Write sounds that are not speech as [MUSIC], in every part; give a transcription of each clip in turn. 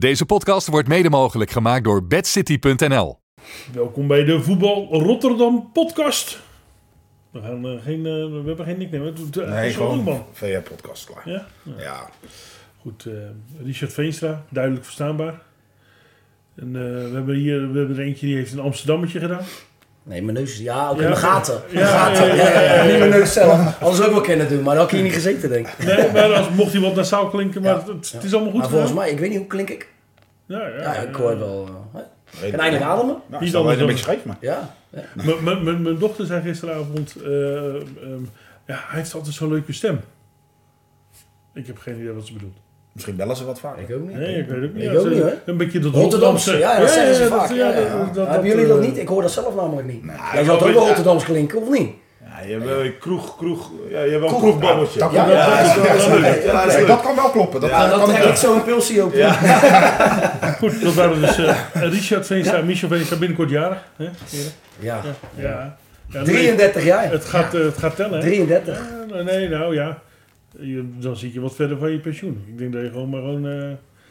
Deze podcast wordt mede mogelijk gemaakt door bedcity.nl. Welkom bij de Voetbal Rotterdam podcast. We, gaan, eh, geen, eh, we hebben geen nickname. Het doet, Nee, gewoon man. VR-podcast klaar. Ja? Ja. Goed, eh, Richard Veenstra, duidelijk verstaanbaar. En eh, we hebben hier we hebben er eentje die heeft een Amsterdammetje gedaan. Nee, mijn neus. Ja, ook Ja. in mijn gaten. Ja, Mijn gaten. ja, Ja, ja, ja, ja, Niet mijn neus zelf. Anders ook wel kunnen doen, maar dan had ik hier niet gezeten, denk ik. Nee, maar als, mocht hij wat nasaal klinken, maar Ja. het, het is allemaal goed Maar volgens mij, ik weet niet hoe klink ik. Ja, ja, Ja, ik hoor wel. eh, hè? Ik kan eindelijk ademen. Nou, Niet anders een dan- beetje scheef, maar. Ja. ja. M- m- m- Mijn dochter zei gisteravond, eh, ehm, ja, hij heeft altijd zo'n leuke stem. Ik heb geen idee wat ze bedoelt. Misschien bellen ze wat vaker. Ik ook niet. Nee, ik weet het niet. Ik Ja, ook niet, hoor. Een beetje dat Rotterdamse, ja, dat zeggen ze vaak. dat- Ja, ja, ja. dat- dat- Hebben jullie dat eh, niet? Ik hoor dat zelf namelijk niet. Nou, Jij ik zou ook wel Rotterdams klinken, of niet? Ja, je hebt wel een kroeg, kroeg, ja, je hebt wel een kroegbabbeltje. dat- Ja, dat- ja, dat- dat dat- dat- dat- dat dat-. Dat kan wel kloppen. Dat Ja, kan, dan kan trek ik ik zo een pilsie open. Goed, dat waren dus eh, Richard Veenstra en Michel Veenstra binnenkort jarig. Hè? Ja. Ja. ja. Ja, nee, 33 jaar. het, gaat, eh, het gaat tellen. hè? 33. Ja, nee, nee, nou ja. Je- dan zit je wat verder van je pensioen. Ik denk dat je gewoon maar gewoon eh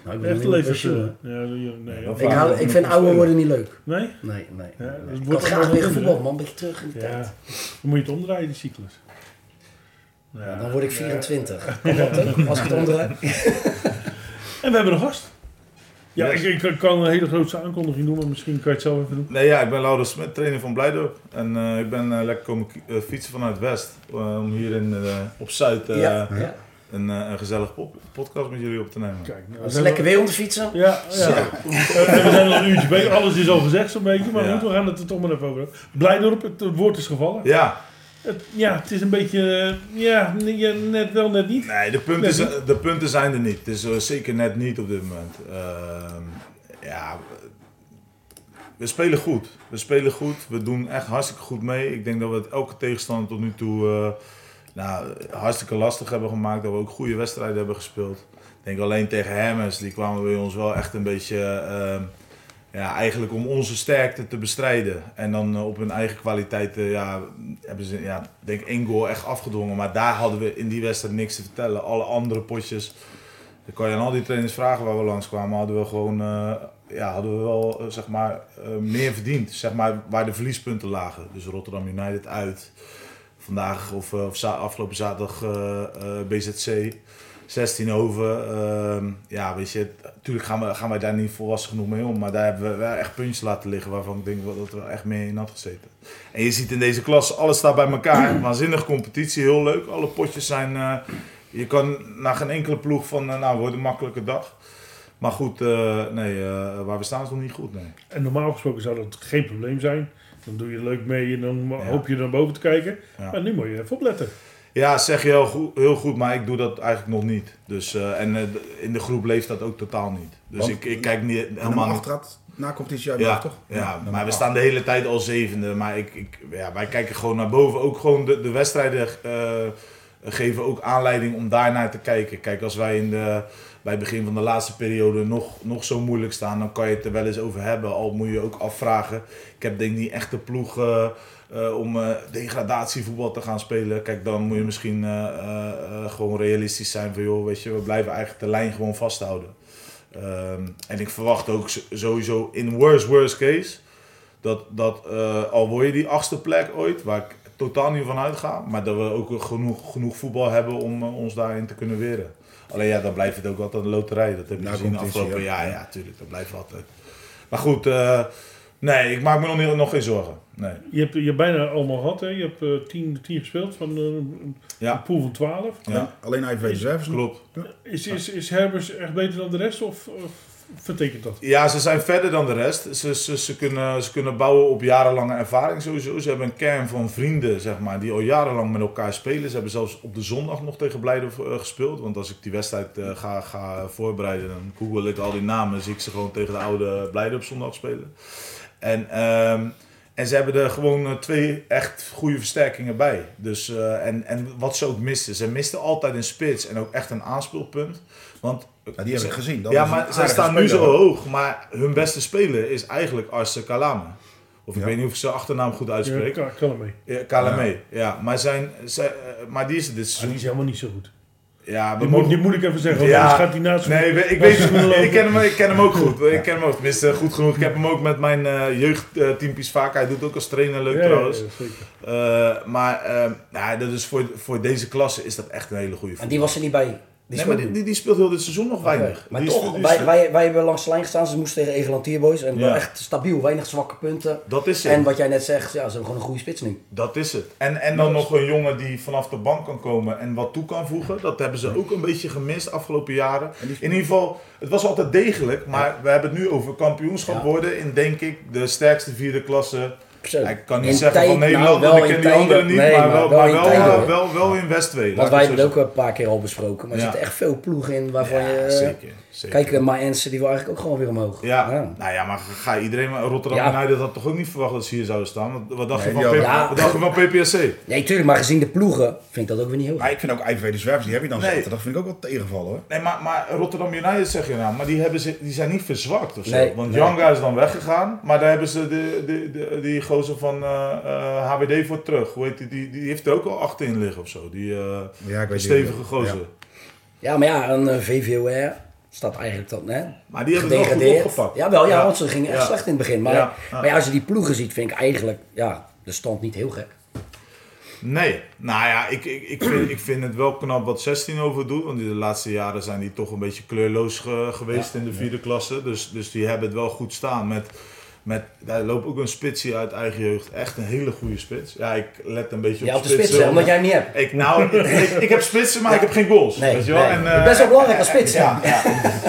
Nou, de hè. ja, nee, ja. Ik, hou, ik vind ouder worden niet leuk. nee? Nee, nee. Ja, nee. dat Ik wordt had graag allemaal weer voetbal, man. Een beetje terug in de tijd. Dan moet je het omdraaien, die cyclus. Ja, dan word ik 24. Kan dat ook, als ik het omdraai? En we hebben een gast. Ja, Yes. ik, ik kan een hele grote aankondiging doen, maar misschien kan je het zelf even doen. Nee, ja, ik ben Laurens Smit, trainer van Blijdorp. En eh, ik ben eh, lekker komen eh, fietsen vanuit West. om hier in, eh, op Zuid eh, Ja, ja. een, eh, een gezellig pop- podcast met jullie op te nemen. Kijk, nou, Het we is lekker weer om te fietsen. Ja, ja. Eh, we zijn al een uurtje bezig. Alles is al gezegd zo'n beetje, maar Ja. goed, we gaan het er toch maar even over hebben. Blijdorp, het, het woord is gevallen. Ja, Het, ja, het is een beetje, eh, ja, net wel, net niet. nee, de punten, Nee, zi- de punten zijn er niet. Het is eh, zeker net niet op dit moment. Ehm, ja, we spelen goed. We spelen goed. We doen echt hartstikke goed mee. Ik denk dat we het elke tegenstander tot nu toe eh, nou, hartstikke lastig hebben gemaakt. Dat we ook goede wedstrijden hebben gespeeld. Ik denk alleen tegen Hermes, die kwamen bij ons wel echt een beetje... ehm, ja, eigenlijk om onze sterkte te bestrijden. En dan eh, op hun eigen kwaliteiten ja, hebben ze, ja, denk één goal echt afgedwongen. Maar daar hadden we in die wedstrijd niks te vertellen. Alle andere potjes, dan kan je aan al die trainers vragen waar we langskwamen, hadden we gewoon, eh, ja, hadden we wel, eh, zeg maar, eh, meer verdiend. Zeg maar, waar de verliespunten lagen. Dus Rotterdam United uit. Vandaag of, eh, of afgelopen zaterdag eh, eh, BZC. 16 over. Ehm, ja, weet je, natuurlijk gaan, we, gaan wij daar niet volwassen genoeg mee om. Maar daar hebben we wel echt puntjes laten liggen waarvan ik denk dat er echt meer in had gezeten. En je ziet in deze klas, alles staat bij elkaar. [CLEARS THROAT] Waanzinnige competitie, heel leuk. Alle potjes zijn. eh, je kan naar geen enkele ploeg van, eh, nou, wordt een makkelijke dag. Maar goed, eh, nee, waar we staan is nog niet goed. Nee. En normaal gesproken zou dat geen probleem zijn. Dan doe je leuk mee en dan Ja. hoop je naar boven te kijken. Ja. Maar nu moet je even opletten. Ja, zeg je heel goed, heel goed, maar ik doe dat eigenlijk nog niet. Dus, eh, en eh, in de groep leeft dat ook totaal niet. Dus Want- ik, ik kijk niet Helemaal achterad na competitie uit Ja, toch? ja, maar we staan de hele tijd al zevende. Maar ik, ik, ja, wij kijken gewoon naar boven. Ook gewoon de, de wedstrijden eh, geven ook aanleiding om daarnaar te kijken. Kijk, als wij in de, bij het begin van de laatste periode nog, nog zo moeilijk staan, dan kan je het er wel eens over hebben. Al moet je ook afvragen. Ik heb denk ik niet echt de ploeg eh, eh, om eh, degradatievoetbal te gaan spelen. Kijk, dan moet je misschien gewoon realistisch zijn van joh, weet je, we blijven eigenlijk de lijn gewoon vasthouden. Ehm, en ik verwacht ook sowieso in worst, worst case dat, dat al word je die achtste plek ooit, waar totaal niet van uitga, maar dat we ook genoeg, genoeg voetbal hebben om eh, ons daarin te kunnen weren. Alleen ja, dan blijft het ook altijd een loterij. Dat heb je gezien de afgelopen ja. jaar. Ja, tuurlijk, dat blijft altijd. Maar goed, eh, nee, ik maak me nog, niet, nog geen zorgen. Nee. Je hebt, je hebt bijna allemaal gehad. Hè? Je hebt eh, tien, tien gespeeld van een Ja. een pool van 12. Ja, Alleen IVV reserves nog. klopt. Is, is, is Herbers echt beter dan de rest of, of vertekent dat? Ja, ze zijn verder dan de rest. Ze, ze, ze, kunnen, ze kunnen bouwen op jarenlange ervaring sowieso. Ze hebben een kern van vrienden, zeg maar, die al jarenlang met elkaar spelen. Ze hebben zelfs op de zondag nog tegen Blijden eh, gespeeld. Want als ik die wedstrijd eh, ga, ga voorbereiden, dan google ik al die namen. zie ik ze gewoon tegen de oude Blijden op zondag spelen. En, ehm, en ze hebben er gewoon eh, twee echt goede versterkingen bij. Dus, en, en wat ze ook misten. Ze misten altijd een spits en ook echt een aanspeelpunt. Want Ja, die heb ik gezien. Dat ja, maar zij staan nu zo hoog. Maar hun beste speler is eigenlijk Arse Kalame. Of ik Ja. weet niet of ik zijn achternaam goed Ja, uitspreek. Ja, Kalame, ja. Maar, zijn, zij, eh, maar die is het dit Maar die seizoen. is helemaal niet zo goed. Ja, Die moet, mogen- die moet ik even zeggen, want Ja. anders gaat hij naast Nee, ik, weet, ik, ken hem, ik ken hem ook goed. Ik ken hem ook, tenminste goed genoeg. Ik heb hem ook met mijn eh jeugdteampjes vaak. Hij doet ook als trainer leuk Ja, ja, trouwens. ja. Eh, maar eh, nou, dat is voor, voor deze klasse is dat echt een hele goede En die was er niet bij. Die nee, maar speelde die, die, speelt heel dit seizoen nog weinig. Maar Die toch, wij, wij, wij hebben langs de lijn gestaan. Ze moesten tegen Egelantier Boys. En wel Ja. echt stabiel, weinig zwakke punten. Dat is het. En wat jij net zegt, ja, ze hebben gewoon een goede spits nu. Dat is het. En, en dan nog een jongen die vanaf de bank kan komen en wat toe kan voegen. Dat hebben ze ook een beetje gemist afgelopen jaren. In ieder geval, het was altijd degelijk. Maar we hebben het nu over kampioenschap Ja. worden in, denk ik, de sterkste vierde klasse. Zo. Ik kan niet In zeggen tijd- van Nederland, nou, ik in ken die anderen tijden- niet. nee, maar wel, maar in wel, tijden, wel, hoor. wel, wel in West 2. Want wij hebben het ook een paar keer al besproken. Maar er zitten echt veel ploegen in waarvan je... Ja, eh, zeker. Zeker. Kijk, uh, Maense die wil eigenlijk ook gewoon weer omhoog. Ja. nou ja, maar ga iedereen, maar Rotterdam Ja. United had toch ook niet verwacht dat ze hier zouden staan? Wat, wat dacht, Nee, je, van P- hadden- wat dacht je van PPSC? Nee, tuurlijk, maar gezien de ploegen vind ik dat ook weer niet heel Maar goed. ik vind ook IVV de Zwervers, die heb je dan Nee. zaterdag. Dat vind ik ook wel tegenvallen hoor. Nee, maar, maar Rotterdam United zeg je nou, maar die, hebben ze, die zijn niet verzwakt of zo. Nee, Want nee. Janga is dan weggegaan, maar daar hebben ze de, de, de, die gozer van eh, eh, HWD voor terug. Hoe heet die, die? Die heeft er ook al achterin liggen of zo. Die eh, Ja, ik weet stevige gozer. Ja. Ja, maar ja, een uh, VVOR staat eigenlijk dan, hè? Maar die hebben het wel goed opgepakt. Jawel, ja, Ja. want ze gingen echt slecht in het begin. Maar, Ja, maar ja, als je die ploegen ziet, vind ik eigenlijk ja, de stand niet heel gek. Nee, nou ja, ik, ik, ik, vind, ik vind het wel knap wat 16 over doet. Want de laatste jaren zijn die toch een beetje kleurloos ge- geweest in de vierde klasse. Dus, dus die hebben het wel goed staan. Met, met, daar loopt ook een spitsie uit eigen jeugd. Echt een hele goede spits. Ja, ik let een beetje Ja, op de spitsen. hè, omdat jij hem niet hebt. Ik, nou, ik, ik heb spitsen, maar ik heb geen goals. Nee, weet je wel? nee. En, Dat is best wel belangrijk als [LAUGHS] spits? Ja.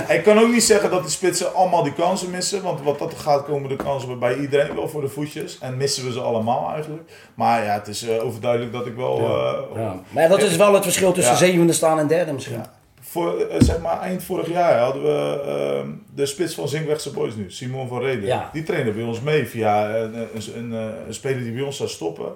Ik kan ook niet zeggen dat die spitsen allemaal die kansen missen. Want wat dat gaat, komen de kansen bij iedereen wel voor de voetjes. En missen we ze allemaal eigenlijk. Maar ja, het is eh, overduidelijk dat ik wel... eh, Ja. Maar dat is wel het verschil tussen zevende staan en derde misschien. Voor, eh, zeg maar, eind vorig jaar hadden we ehm, de spits van Zinkwegse Boys nu, Simon van Reden. Ja. Die trainde bij ons mee via een, een, een, een speler die bij ons zou stoppen.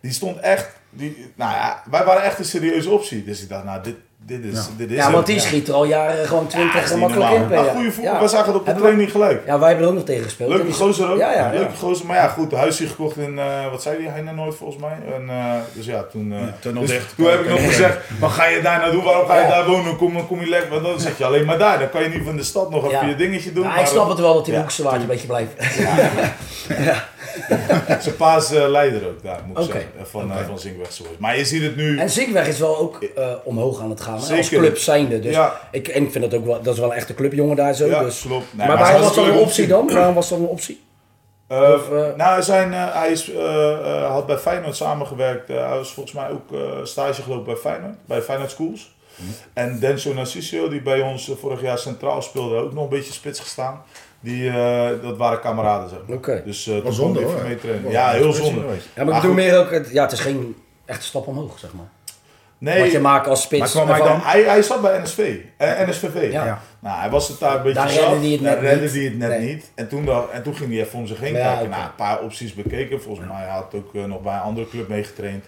Die stond echt, die, nou ja, wij waren echt een serieuze optie. Dus ik dacht, nou, dit, dit is, dit is Ja, het. want die schiet er al jaren gewoon Ja, 20 is niet makkelijk in jaar. goede voetbal, Ja. we zagen het op de Hebben we- training gelijk. Ja, wij hebben er ook nog tegen gespeeld. Leuke gozer ook. Ja, ja, ja. Leuke gozer. Maar ja, goed, de huisje gekocht in, eh, wat zei die, Heine nooit volgens mij. En, eh, dus ja, toen, eh, tunnel dus dicht. toen heb ik nog Ja. gezegd, wat ga je daar naartoe? Waarom ga je Ja. daar wonen? Kom, kom je lekker, want dan zit je alleen maar daar. Dan kan je niet van de stad nog even Ja. je dingetje doen. Ja, maar ik snap het wel dat die Ja, Hoekse waard een beetje blijft. [LAUGHS] Zijn paas eh, leider ook daar, moet ik zeggen. Van, eh, van Zinkwegse Boys. Maar je ziet het nu. En Zinkweg is wel ook eh, omhoog aan het gaan. Als club zijnde. Dus Ja. ik, en ik vind dat ook wel, dat is wel een echte clubjongen daar zo. ja, dus. klopt. Nee, maar waarom is was dat een optie dan? Waarom was dat een optie? Eh, Of, eh, nou, zijn, eh, hij is, eh, eh, had bij Feyenoord samengewerkt. Eh, hij was volgens mij ook eh, stage gelopen bij Feyenoord, bij Feyenoord Schools. Mhm. En Denso Narciso, die bij ons eh, vorig jaar centraal speelde, ook nog een beetje spits gestaan. Die, eh, dat waren kameraden, zeg maar. Oké. Dus toen zonde hoor. even mee trainen. Ja, heel zonde. Ja, maar ik Maar meer ook, het, ja, het is geen echte stap omhoog, zeg maar. Nee, Wat je maakt als spits. maar kwam hij, dan, hij, hij zat bij NSV, eh, NSVV. Ja. Ja. Nou, hij was het daar een beetje Daar redde het Daar net redde hij het net Nee. niet. En toen, dacht- en toen ging hij even om zich heen Ja, kijken. Nou, een paar opties bekeken. Volgens mij had hij ook eh, nog bij een andere club meegetraind.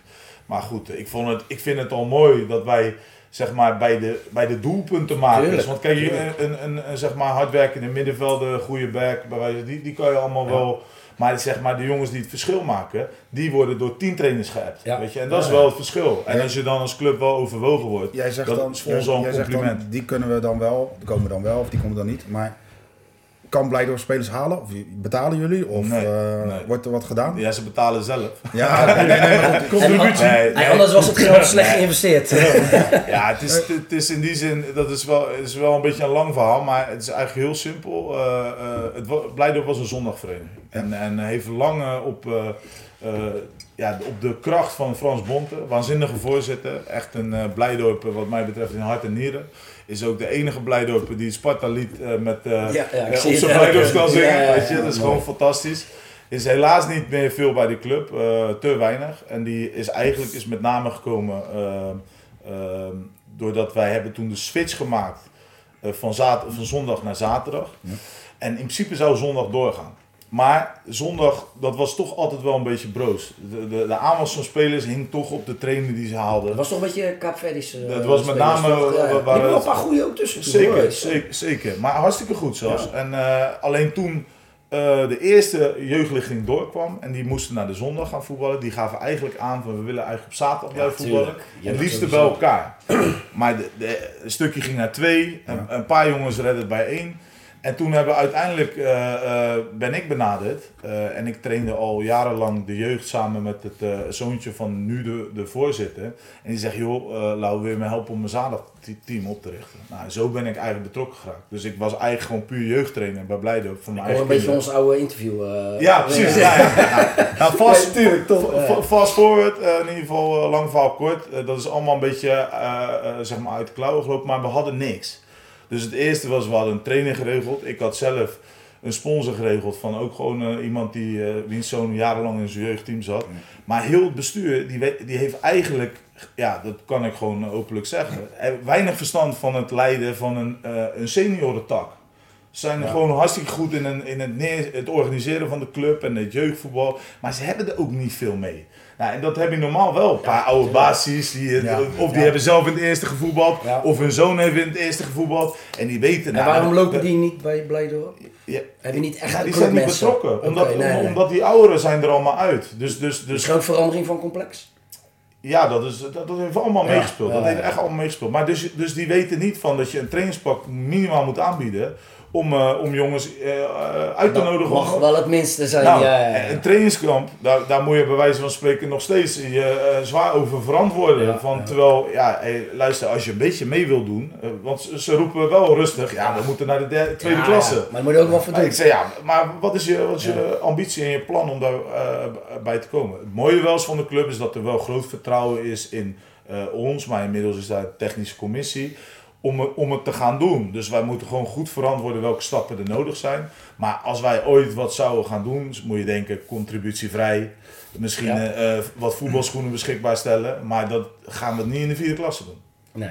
Maar goed, ik, vond het, ik vind het al mooi dat wij zeg maar, bij, de, bij de doelpuntenmakers. Want kijk, je, tuurlijk. een, een, een, zeg maar hardwerkende middenvelder, goede back, bij wijze- die, die kan je allemaal wel... Maar zeg maar, de jongens die het verschil maken, die worden door tien trainers geappt. Ja. Weet je? En dat is wel het verschil. En als je dan als club wel overwogen wordt, Jij zegt dat dan, is voor ons al een compliment. dan, die kunnen we dan wel, die komen dan wel of die komen dan niet. Maar kan Blijdorp spelers halen? Of betalen jullie? Of Nee, eh, nee. wordt er wat gedaan? Ja, ze betalen zelf. Ja, [LAUGHS] nee, nee, nee, maar goed. En, Nee, en nee. anders was het geld slecht geïnvesteerd. [LAUGHS] Ja, het is, het is in die zin, dat is wel, het is wel een beetje een lang verhaal, maar het is eigenlijk heel simpel. Eh, eh, het Blijdorp was een zondagvereniging. En, en heeft lang op, eh, eh, ja, op de kracht van Frans Bonte, waanzinnige voorzitter, echt een eh Blijdorp wat mij betreft in hart en nieren. Is ook de enige Blijdorp die het Sparta-lied eh, met, eh Ja, ja, eh, op zijn Blijdorps kan zingen. Ja, ja, weet je? ja, Dat is mooi. gewoon fantastisch. Is helaas niet meer veel bij de club, te weinig. En die is eigenlijk is met name gekomen eh, eh, doordat wij hebben toen de switch gemaakt van, van zondag naar zaterdag. En in principe zou zondag doorgaan. Maar zondag, dat was toch altijd wel een beetje broos. De, de, de aanwas van spelers hing toch op de trainer die ze haalden. Dat was toch een beetje was met spelers, name, toch? Ja, eh, ja. Die hebben het- wel een paar goede ook tussen. Zeker, hoor. zeker, zeker. Maar hartstikke goed zelfs. En eh, alleen toen eh, de eerste jeugdlichting doorkwam en die moesten naar de zondag gaan voetballen, die gaven eigenlijk aan van we willen eigenlijk op zaterdag blijven voetballen. tuurlijk. Je En hebt liefst sowieso. bij elkaar. maar de, de, een stukje ging naar twee, een, een paar jongens redden het bij één. En toen hebben we uiteindelijk, eh, eh, ben ik benaderd. eh, en ik trainde al jarenlang de jeugd samen met het zoontje van nu de, de voorzitter. En die zegt, joh, Lau, wil je me helpen om een zaterdag-team op te richten? Nou, zo ben ik eigenlijk betrokken geraakt. Dus ik was eigenlijk gewoon puur jeugdtrainer bij Blijdorp voor mijn eigen een beetje ons oude interview. Ja, precies. Ja, ja. Nou, nou, [LAUGHS] fast, Nee, toch, fast forward, in ieder geval lang verhaal kort. Dat is allemaal een beetje zeg maar uit de klauwen gelopen, maar we hadden niks. Dus het eerste was, we hadden een training geregeld. Ik had zelf een sponsor geregeld van ook gewoon eh, iemand die, eh wiens zoon jarenlang in zijn jeugdteam zat. Maar heel het bestuur, die, die heeft eigenlijk, ja, dat kan ik gewoon openlijk zeggen, eh, weinig verstand van het leiden van een, eh een seniorentak. Ze zijn gewoon hartstikke goed in, een, in het, neer, het organiseren van de club en het jeugdvoetbal. Maar ze hebben er ook niet veel mee. Nou, en dat heb je normaal wel. Een paar oude basis, die, Ja. of die Ja. hebben zelf in het eerste gevoetbald. Ja. Of hun zoon heeft in het eerste gevoetbald. En die weten... En nou, waarom dat- lopen die niet bij Blijdorp? Ja, Heb je niet echt ja, die zijn niet betrokken. Omdat, Oké, nee, om- nee. omdat die ouderen zijn er allemaal uit. Dus, dus, Dus grote verandering van complex? Ja, dat, is, dat, dat heeft allemaal Ja. meegespeeld. Dat Ja, heeft ja. echt allemaal meegespeeld. Maar dus, dus die weten niet van dat je een trainingspak minimaal moet aanbieden om, eh, om jongens eh, eh, uit te Dat nodigen. mag om- wel het minste zijn. nou, ja, ja, ja. een trainingskamp, daar, daar moet je bij wijze van spreken nog steeds je eh, zwaar over verantwoorden. Ja, van, ja. Terwijl, ja, hey, luister, als je een beetje mee wil doen, want ze, ze roepen wel rustig, ja, we moeten naar de derde- tweede Ja, klasse. ja. Maar daar moet je ook wat voor doen. ik zei ja, maar wat is je, wat is je ambitie en je plan om daarbij bij te komen? Het mooie wel eens van de club is dat er wel groot vertrouwen is in eh, ons, maar inmiddels is daar een technische commissie, om, het- om het te gaan doen. Dus wij moeten gewoon goed verantwoorden welke stappen er nodig zijn. Maar als wij ooit wat zouden gaan doen, moet je denken contributievrij, misschien Ja. eh, eh, wat voetbalschoenen beschikbaar stellen, maar dat gaan we niet in de vierde klasse doen. Nee.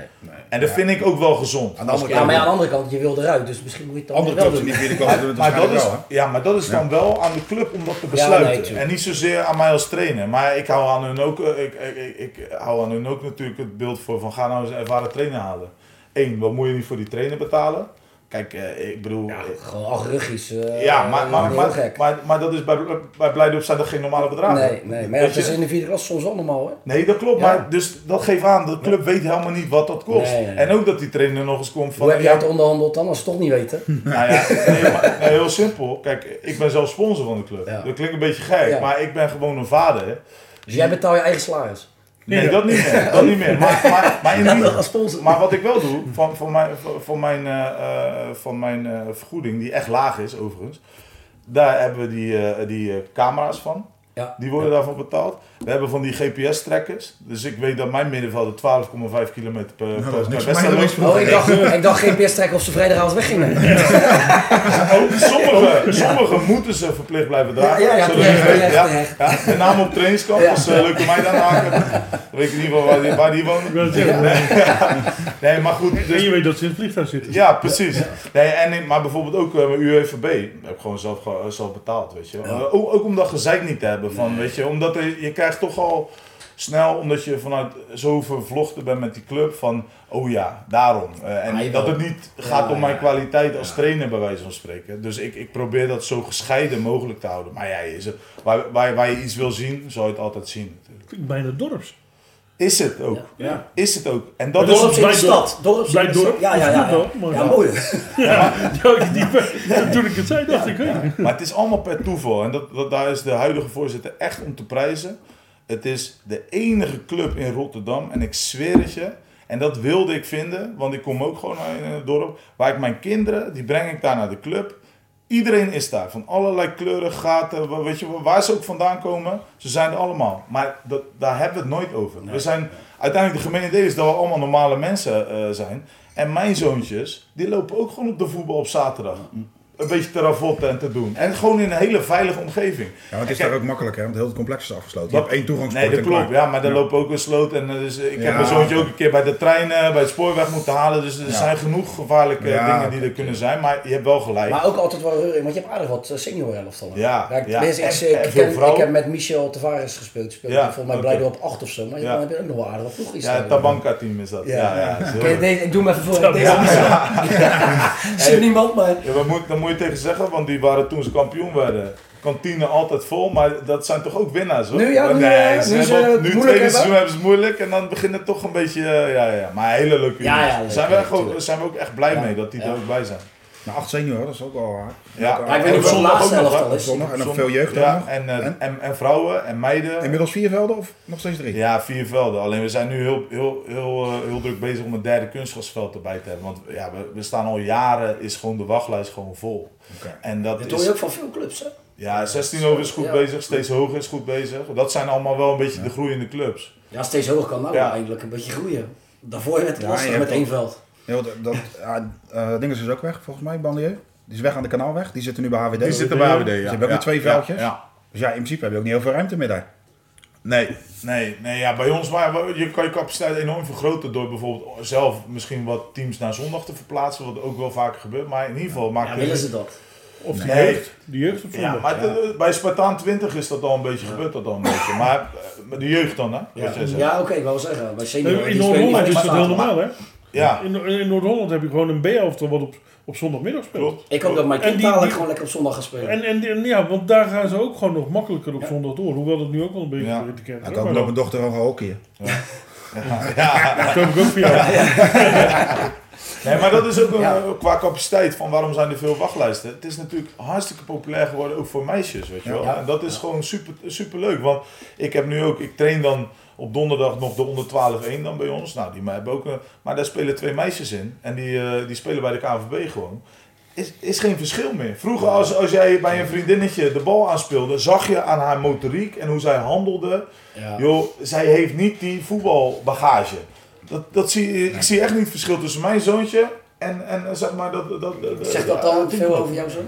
En dat vind ik ook wel gezond. Aan de andere Ja, maar aan de andere kant, je wil eruit, dus misschien moet je het dan andere wel doen. het Maar dat, is, wel. ja, maar dat is dan wel aan de club om dat te Ja, besluiten. nee, en niet zozeer aan mij als trainer. Maar ik hou aan hun ook, eh, ik, ik, ik, ik hou aan hun ook natuurlijk het beeld voor van ga nou eens een ervaren trainer halen. Eén, wat moet je niet voor die trainer betalen? Kijk, eh, ik bedoel... Ja, eh, gewoon eh, ja, maar, maar, maar, gek. maar, maar dat is bij, bij Blijdorp zijn dat geen normale bedragen. nee, nee, maar het is in de vierde klas soms wel normaal, hè? Nee, dat klopt. Ja. Maar dus dat geeft aan, de club weet helemaal niet wat dat kost. Nee, nee. En ook dat die trainer nog eens komt van... Hoe heb jij het onderhandeld dan, als ze toch niet weten? [LAUGHS] Nou ja, nee, maar, heel simpel. Kijk, ik ben zelf sponsor van de club. Ja. Dat klinkt een beetje gek, Ja. maar ik ben gewoon een vader. Dus jij betaalt je eigen salaris? Nee, Ja. dat niet meer. Dat niet meer. Maar, maar, maar, in maar wat ik wel doe, van, van mijn, van- mijn, eh, van mijn eh, vergoeding, die echt laag is overigens, daar hebben we die, eh, die camera's van. Ja. Die worden daarvan betaald. We hebben van die GPS-trekkers. Dus ik weet dat mijn middenvelder 12,5 kilometer per, per, is per voor mij, wedstrijd. Oh, ik dacht, ik dacht GPS trekken of ze vrijdagavond weggingen. Ook sommige, sommige moeten ze verplicht blijven dragen. Ja, ja, ja, terecht, je ja, ja, met name op trainingskamp, Ja. als uh, leuke meiden aanhaken. Dan weet ik in ieder geval waar die, waar die wonen. [LAUGHS] Nee, maar goed. En Dus, je weet dat ze in het vliegtuig zitten. ja, precies. Nee, en, maar bijvoorbeeld ook uh, mijn UEVB heb ik gewoon zelf, zelf betaald, weet je. Ook, ook om dat gezeik niet te hebben van, weet je, omdat er, je krijgt toch al snel, omdat je vanuit zo vervlochten bent met die club, van, oh ja, daarom. Eh, en dat het niet gaat Ja, om mijn ja. kwaliteit als trainer, bij wijze van spreken. Dus ik, ik probeer dat zo gescheiden mogelijk te houden. Maar ja, je, ze- waar, waar, waar je iets wil zien, zal je het altijd zien natuurlijk. Bijna dorps. Is het ook. Ja. Is het ook. En dat is... de bij stad. Dorps Bij dorp. Ja, ja, ja. is goed, Ja, ja mooi. Ja, [LAUGHS] die, toen ik het zei, dacht ik. Maar het is allemaal per toeval. En dat, dat, daar is de huidige voorzitter echt om te prijzen. Het is de enige club in Rotterdam. En ik zweer het je. En dat wilde ik vinden. Want ik kom ook gewoon in het dorp. Waar ik mijn kinderen, die breng ik daar naar de club. Iedereen is daar. Van allerlei kleuren, gaten. Weet je, waar ze ook vandaan komen. Ze zijn er allemaal. Maar dat, daar hebben we het nooit over. We zijn, uiteindelijk de gemene deel is dat we allemaal normale mensen eh, zijn. En mijn zoontjes, die lopen ook gewoon op de voetbal op zaterdag. Een beetje te ravotten en te doen. En gewoon in een hele veilige omgeving. Ja, want het is Kijk, daar ook makkelijk, hè? Want heel het complex is afgesloten. Je hebt één toegangspoort Nee, dat en klaar. klopt. Ja, maar daar loopt ook een sloot. En, eh, dus ik Ja, heb mijn zoontje ook een keer bij de trein, eh, bij het spoorweg moeten halen. Dus er Ja. zijn genoeg gevaarlijke Ja, dingen die er kunnen zijn. Maar je hebt wel gelijk. Maar ook altijd wel reuring, want je hebt aardig wat senior elftallen. Ja, ik, ja. tenminste, ik, En- ik, en veel ken- ik heb met Michel Tavares gespeeld. Speelde Ja, volgens mij blijde op 8 of zo. Maar Ja. dan heb je ook nog wel aardig wat ploegjes. ja, het Tabanka-team is dat. Ja, ja, ik doe hem even voor. Deze [LAUGHS] Ja. Ik [LAUGHS] zie niemand, maar... Ja, moet moet je tegen zeggen, want die waren toen ze kampioen werden. Kantine altijd vol, maar dat zijn toch ook winnaars hoor? Nu, ja, nu, nee, ze nu ze hebben, nu moeilijk tweede hebben? seizoen hebben ze het moeilijk en dan begint het toch een beetje, eh, ja, ja. Maar hele leuke Ja, jongens. ja, zijn, we ook, zijn we ook echt blij Ja. mee dat die Ja. er ook bij zijn. Nou, acht senior, dat is ook wel hard. Ja, Ja, ik weet niet of zondag ook nog, is. Zondag en nog veel jeugd ja, ook nog. en, eh, En? en, en vrouwen en meiden. Inmiddels vier velden of nog steeds drie? Ja, vier velden. Alleen we zijn nu heel, heel, heel, eh, heel druk bezig om een derde kunstgrasveld erbij te hebben. Want ja, we, we staan al jaren, is gewoon de wachtlijst gewoon vol. Oké. En dat Dat hoor je ook van veel clubs, hè? ja, 16 over is goed Ja. bezig, steeds hoger is goed bezig. Dat zijn allemaal wel een beetje de groeiende clubs. Ja, steeds hoger kan nou Ja. eindelijk een beetje groeien. Daarvoor werd het lastig met één veld. Ja, dat, dat, ja, eh, ding is dus ook weg, volgens mij, Bandier. Die is weg aan de kanaalweg. Die zitten nu bij HWD. Die zitten bij HWD, ja. Ze hebben ook Ja, twee ja, veldjes. Ja, Dus ja, in principe heb je ook niet heel veel ruimte meer daar. Nee, nee, nee ja, bij ons maar je kan je capaciteit enorm vergroten door bijvoorbeeld zelf misschien wat teams naar zondag te verplaatsen, wat ook wel vaker gebeurt. Maar in ieder geval maakt Ja, willen ze dat? Of Nee. jeugd. Die jeugd op Ja, zondag. maar het- bij Spartaan 20 is dat al een beetje gebeurd, dat al een beetje. Maar eh, met de jeugd dan, hè? Ja, Wat jij zegt. ja oké, ik wou zeggen. Bij senior, in Noord-Holland niet is dat heel normaal, hè? Ja, In, in Noord-Holland heb je gewoon een B-elftal wat op, op zondagmiddag speelt. klopt. Ik hoop dat mijn kind die- dadelijk gewoon lekker op zondag gaat spelen. En, en, en ja, want daar gaan ze ook gewoon nog makkelijker op zondag door. Hoewel dat nu ook wel een beetje Ja. te kennen is. kan Maar ook mijn [LAUGHS] dat dochter wel gaan hockeyen. Ja. koop ik ook voor jou. [LAUGHS] Nee, maar dat is ook een, Ja. eh, qua capaciteit van waarom zijn er veel wachtlijsten. Het is natuurlijk hartstikke populair geworden, ook voor meisjes, weet je wel. Ja. En dat is gewoon super, super leuk. Want ik heb nu ook, ik train dan op donderdag nog de onder 12-1 dan bij ons. Nou, die hebben ook, een- maar daar spelen twee meisjes in. En die, eh, die spelen bij de KNVB gewoon. Is, is geen verschil meer. Vroeger als, als jij bij een vriendinnetje de bal aanspeelde, zag je aan haar motoriek en hoe zij handelde. Ja. Joh, zij heeft niet die voetbalbagage. Dat, dat zie, ik zie echt niet het verschil tussen mijn zoontje en, en eh, zeg maar dat... dat, dat Zegt dat dan veel over jou zo?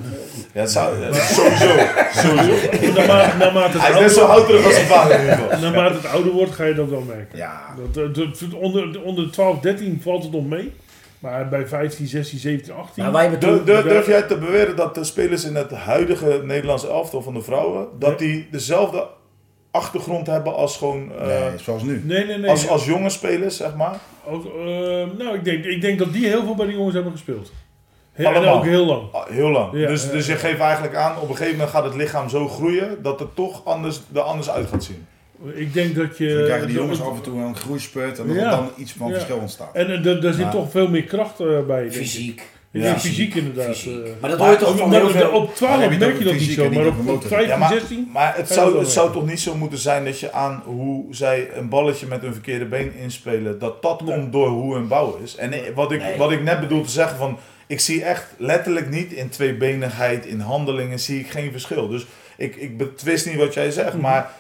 Ja, het zou, ja, sowieso. sowieso. [LAUGHS] Naarmate, naarmate, het Hij is net zo ouder, ouderig als zijn vader [LAUGHS] naarmate het ouder wordt, ga je dat wel merken. Ja, Dat, eh, dat- dat- onder, onder de 12, 13 valt het nog mee. Maar bij 15, 16, 17, 18... Nou, wij hebben Durf, toen... durf, durf jij te beweren dat de spelers in het huidige Nederlandse elftal van de vrouwen, dat die dezelfde achtergrond hebben als gewoon... eh, nee, zoals nu. nee, nee, nee. als, als jonge spelers, zeg maar? Ook, eh, nou, ik denk, ik denk dat die heel veel bij die jongens hebben gespeeld. Heel, en Allemaal. ook heel lang. Ah, Heel lang. Ja, dus, ja, dus je ja. geeft eigenlijk aan, op een gegeven moment gaat het lichaam zo groeien, dat het toch anders, er anders uit gaat zien. Ik denk dat je... Dan krijgen die dat- jongens af en toe een groeispurt en dat Ja. er dan iets van Ja. verschil ontstaat. En eh, daar- daar zit Ja. toch veel meer kracht eh, bij. denk ik. Fysiek. Ja. fysiek inderdaad. Fysiek. eh. Maar dat hoor je toch van heel veel... Op 12 heb je het merk je dat niet fysiek zo, maar op, op motor. 15, Ja, maar, 16... maar het zou, het zou toch niet zo moeten zijn dat je aan hoe zij een balletje met hun verkeerde been inspelen, dat dat Nee. komt door hoe hun bouw is. En wat ik, Nee. wat ik net bedoel te zeggen van, ik zie echt letterlijk niet in tweebenigheid, in handelingen, zie ik geen verschil. Dus ik, ik betwist niet wat jij zegt, maar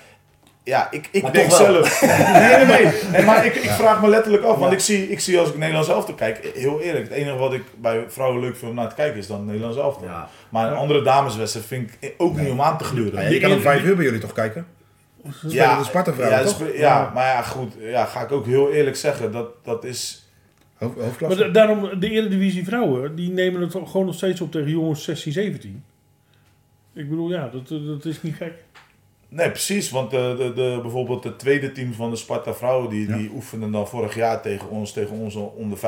ja, ik, ik Maar denk toch wel. zelf. [LAUGHS] Nee, nee, nee. nee maar ik, ik vraag me letterlijk af, want ik zie, ik zie als ik Nederlands elftal kijk, heel eerlijk, het enige wat ik bij vrouwen leuk vind om naar te kijken is dan Nederlands elftal. Ja. Maar een andere dameswedstrijd vind ik ook niet om aan te gluren. Je kan om vijf uur bij jullie toch kijken? Ja, de Sparta-vrouwen, ja, toch? spe- ja, maar ja, goed. Ja, ga ik ook heel eerlijk zeggen. Dat, dat is... Hoofd, Maar hoofdklasse. da- daarom, de Eredivisie vrouwen, die nemen het gewoon nog steeds op tegen jongens 16, 17. Ik bedoel, ja, dat, dat is niet gek. Nee, precies. Want de, de, de, bijvoorbeeld het tweede team van de Sparta Vrouwen... die, die oefenden dan vorig jaar tegen ons, tegen ons onder 15-1.